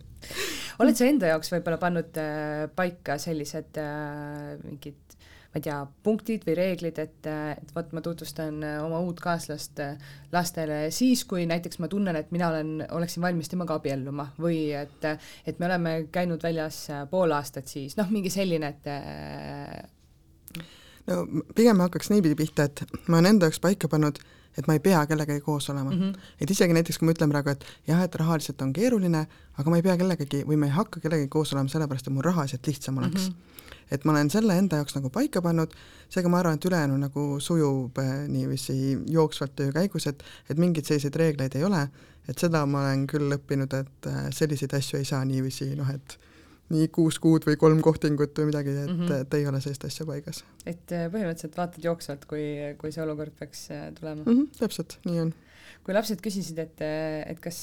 Oled sa enda jaoks võib-olla pannud äh, paika sellised äh, mingid ma ei tea, punktid või reeglid, et, et vot ma tutvustan äh, oma uut kaaslast äh, lastele siis, kui näiteks ma tunnen, et mina olen, oleksin valmis temaga abielluma või et, et me oleme käinud väljas äh, pool aastat siis, noh, mingi selline, et no pigem hakkaks niipidi pihta, et ma olen enda jaoks paika pannud, et ma ei pea kellegagi koos olema mm. -hmm. et isegi näiteks, kui ma ütlen praegu, et jah, et rahaliselt on keeruline, aga ma ei pea kellegagi või ma ei hakka kellegagi koos olema sellepärast, et mul rahaliselt lihtsam oleks mm. -hmm et ma olen selle enda jaoks nagu paika pannud, seega ma arvan, et ülejäänu nagu sujub äh, niiviisi jooksvalt töö käigus, et et mingeid selliseid reegleid ei ole, et seda ma olen küll õppinud, et äh, selliseid asju ei saa niiviisi noh, et nii kuus kuud või kolm kohtingut või midagi, et mm, -hmm. et ei ole sellist asja paigas. et äh, põhimõtteliselt vaatad jooksvalt, kui, kui see olukord peaks tulema mm? -hmm, täpselt, nii on kui lapsed küsisid, et, et kas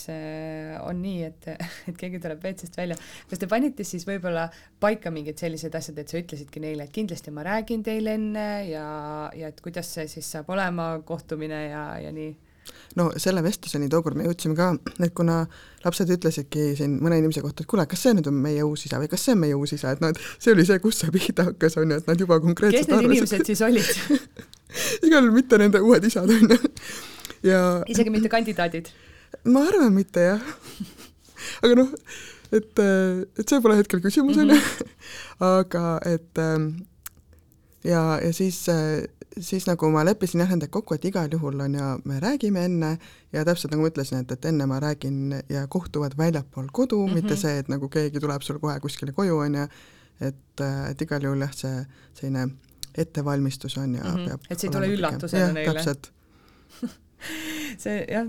on nii, et, et keegi tuleb WC-st välja, kas te panite siis võib-olla paika mingid sellised asjad, et sa ütlesidki neile, et kindlasti ma räägin teile enne ja, ja et kuidas see siis saab olema, kohtumine ja, ja nii? No selle vestluseni tookord me jõudsime ka, et kuna lapsed ütlesidki siin mõne inimese kohta, et kuule, kas see nüüd on meie uus isa või kas see on meie uus isa, et et see oli see, kust see pihta hakkas, on ju, et nad juba konkreetselt kes need arvasid. inimesed siis olid igal juhul mitte nende uued isad, on ju ja isegi mitte kandidaadid? ma arvan mitte jah. aga noh, et, et see pole hetkel küsimus, on ju, mhm. aga et ähm, ja, ja siis, siis nagu ma leppisin jah nendega kokku, et igal juhul on ju, me räägime enne ja täpselt nagu ma ütlesin, et, et enne ma räägin ja kohtuvad väljapool kodu mm, -hmm. mitte see, et nagu keegi tuleb sul kohe kuskile koju, on ju, et, et igal juhul jah, see selline ettevalmistus on ja mm -hmm. peab et see ei tule üllatusena neile? täpselt see jah,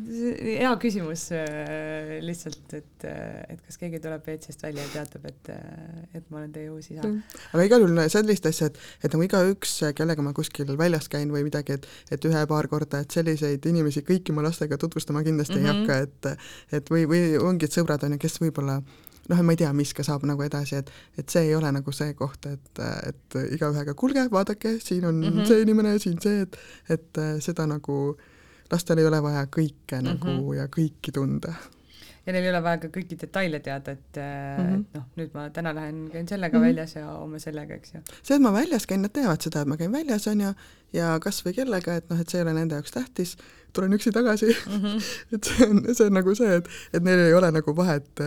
hea küsimus äh, lihtsalt, et, äh, et kas keegi tuleb WC-st välja ja teatab, et, äh, et ma olen teie uus isa mm.. aga igal juhul sellist asja, et, et nagu igaüks, kellega ma kuskil väljas käin või midagi, et, et ühe-paar korda, et selliseid inimesi kõiki ma lastega tutvustama kindlasti mm -hmm. ei mhm. hakka, et, et või, või ongi, et sõbrad on ju, kes võib-olla noh, ma ei tea, mis ka saab nagu edasi, et et see ei ole nagu see koht, et, et igaühega, kuulge, vaadake, siin on mm -hmm. see inimene, siin see, et et seda nagu äh, lastel ei ole vaja kõike mm -hmm. nagu ja kõiki tunda. ja neil ei ole vaja ka kõiki detaile teada, et mm -hmm. noh, nüüd ma täna lähen, käin sellega mm -hmm. väljas ja homme sellega, eks ju. see, et ma väljas käin, nad teavad seda, et ma käin väljas, on ju, ja kas või kellega, et noh, et see ei ole nende jaoks tähtis, tulen üksi tagasi mm. -hmm. et see on, see on nagu see, et, et neil ei ole nagu vahet,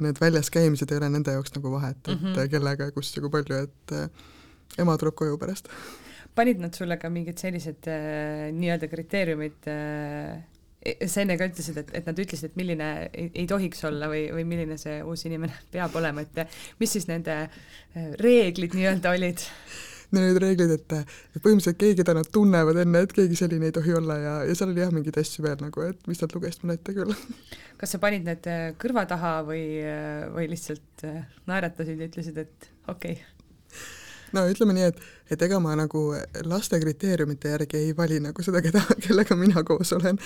need väljas käimised ei ole nende jaoks nagu vahet, et mm -hmm. kellega, kus ja kui palju, et ema tuleb koju pärast panid nad sulle ka mingid sellised äh, nii-öelda kriteeriumid äh, sa enne ka ütlesid, et, et nad ütlesid, et milline ei, ei tohiks olla või, või milline see uus inimene peab olema, et mis siis nende äh, reeglid nii-öelda olid? Need olid reeglid, et põhimõtteliselt keegi, keda nad tunnevad enne, et keegi selline ei tohi olla ja, ja seal oli jah, mingeid asju veel nagu, et mis nad lugesid mulle ette küll. kas sa panid need äh, kõrva taha või, äh, või lihtsalt naeratasid ja ütlesid, et okei okay.? No ütleme nii, et, et ega ma nagu laste kriteeriumite järgi ei vali nagu seda, keda, kellega mina koos olen,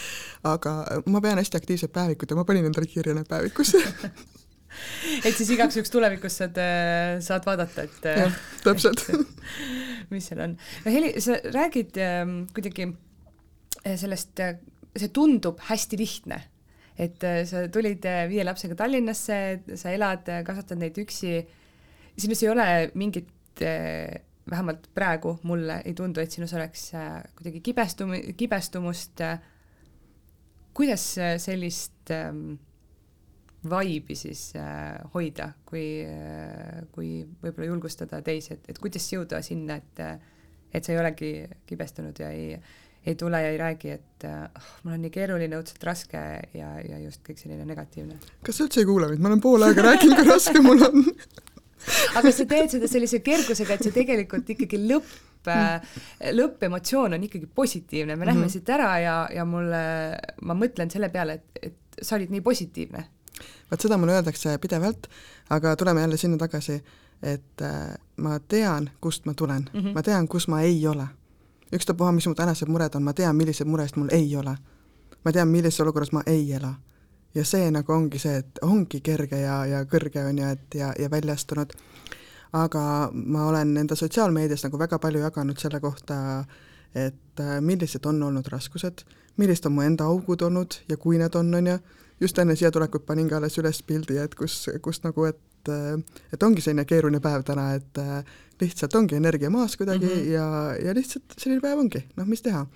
aga ma pean hästi aktiivset päevikut ja ma panin endale kirja need päevikusse et siis igaks juhuks tulevikus saad, saad vaadata, et jah, täpselt. mis seal on. no Heli, sa räägid äh, kuidagi äh, sellest äh,, see tundub hästi lihtne, et äh, sa tulid äh, viie lapsega Tallinnasse, sa elad, kasvatad neid üksi, sinus ei ole mingit et vähemalt praegu mulle ei tundu, et sinus oleks äh, kuidagi kibestum-, kibestumust. kuidas sellist ähm, vaibi siis hoida, kui, kui võib-olla julgustada teisi, et, et kuidas jõuda sinna, et, et sa ei olegi kibestunud ja ei, ei tule ja ei räägi, et oh, mul on nii keeruline, õudselt raske ja, ja just kõik selline negatiivne. kas sa üldse ei kuula mind, ma olen pool aega rääkinud, kui raske mul on aga sa teed seda sellise kergusega, et see tegelikult ikkagi lõpp äh, lõppemotsioon on ikkagi positiivne, me lähme mm -hmm. siit ära ja, ja mulle, ma mõtlen selle peale, et, et sa olid nii positiivne. vot seda mulle öeldakse pidevalt, aga tuleme jälle sinna tagasi, et äh, ma tean, kust ma tulen mm, -hmm. ma tean, kus ma ei ole. ükstapuha, mis mu tänased mured on, ma tean, millised mured mul ei ole. ma tean, millises olukorras ma ei ela ja see nagu ongi see, et ongi kerge ja, ja kõrge on ju, et ja, ja väljastunud, aga ma olen enda sotsiaalmeedias nagu väga palju jaganud selle kohta, et äh, millised on olnud raskused, millised on mu enda augud olnud ja kui need on, on ju, just enne siia tulekut panin ka alles üles pildi, et kus, kus nagu, et äh, et ongi selline keeruline päev täna, et äh, lihtsalt ongi energia maas kuidagi mm -hmm. ja, ja lihtsalt selline päev ongi, noh, mis teha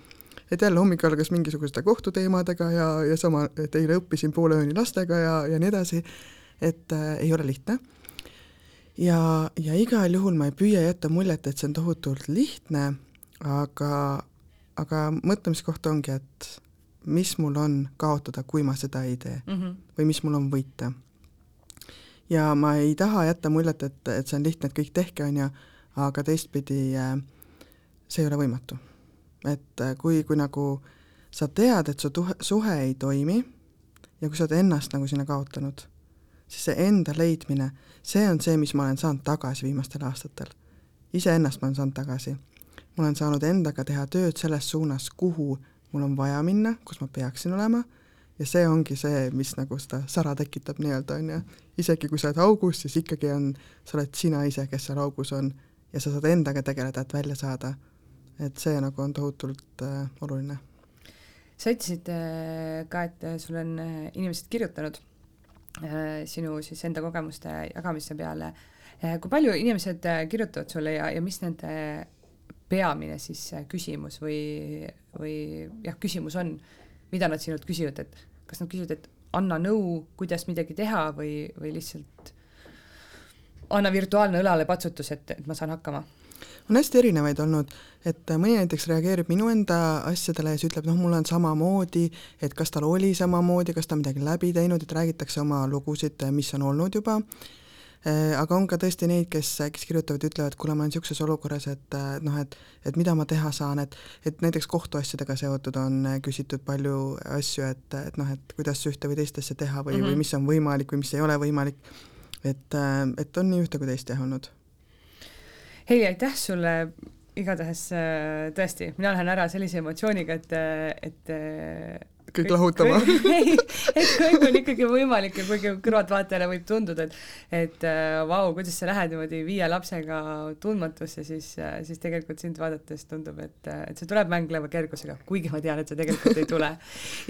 et jälle hommik algas mingisuguste kohtuteemadega ja, ja sama, et eile õppisin poole ööni lastega ja, ja nii edasi, et äh, ei ole lihtne. ja, ja igal juhul ma ei püüa jätta muljet, et see on tohutult lihtne, aga, aga mõtlemiskoht ongi, et mis mul on kaotada, kui ma seda ei tee mm -hmm. või mis mul on võita. ja ma ei taha jätta muljet, et, et see on lihtne, et kõik tehke, on ju, aga teistpidi see ei ole võimatu. Et kui, kui nagu sa tead, et su tuhe, suhe ei toimi ja kui sa oled ennast nagu sinna kaotanud, siis see enda leidmine, see on see, mis ma olen saanud tagasi viimastel aastatel. iseennast ma olen saanud tagasi. ma olen saanud endaga teha tööd selles suunas, kuhu mul on vaja minna, kus ma peaksin olema, ja see ongi see, mis nagu seda sära tekitab nii-öelda, on ju. isegi kui sa oled augus, siis ikkagi on, sa oled sina ise, kes seal augus on ja sa saad endaga tegeleda, et välja saada. Et see nagu on tohutult äh, oluline sa ütlesid äh, ka, et äh, sul on äh, inimesed kirjutanud sinu siis enda kogemuste jagamise peale. kui palju inimesed kirjutavad sulle ja, ja mis nende peamine siis küsimus või, või jah, küsimus on, mida nad sinult küsivad, et kas nad küsivad, et anna nõu, kuidas midagi teha või, või lihtsalt anna virtuaalne õlalepatsutus, et, et ma saan hakkama on hästi erinevaid olnud, et mõni näiteks reageerib minu enda asjadele ja siis ütleb, noh, mul on samamoodi, et kas tal oli samamoodi, kas ta on midagi läbi teinud, et räägitakse oma lugusid, mis on olnud juba, äh, aga on ka tõesti neid, kes, kes kirjutavad, ütlevad, kuule, ma olen niisuguses olukorras, et noh, et et mida ma teha saan, et et näiteks kohtuasjadega seotud on küsitud palju asju, et, et noh, et kuidas ühte või teist asja teha või mm, -hmm. või mhm. mis on võimalik või mis ei ole võimalik, et, et on nii ühte kui teist jah olnud Heli, aitäh sulle, igatahes äh, tõesti, mina lähen ära sellise emotsiooniga, et, et äh, kõik lahutama. ei, et kõik on ikkagi võimalik ja kuigi kõrvaltvaatajale võib tunduda, et et äh, vau, kuidas sa lähed niimoodi viie lapsega tundmatusse, siis, siis tegelikult sind vaadates tundub, et, et see tuleb mängleva kergusega, kuigi ma tean, et see tegelikult ei tule.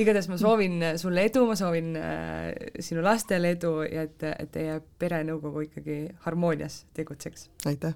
igatahes ma soovin sulle edu, ma soovin äh, sinu lastele edu ja et, et teie perenõukogu ikkagi harmoonias tegutseks. aitäh!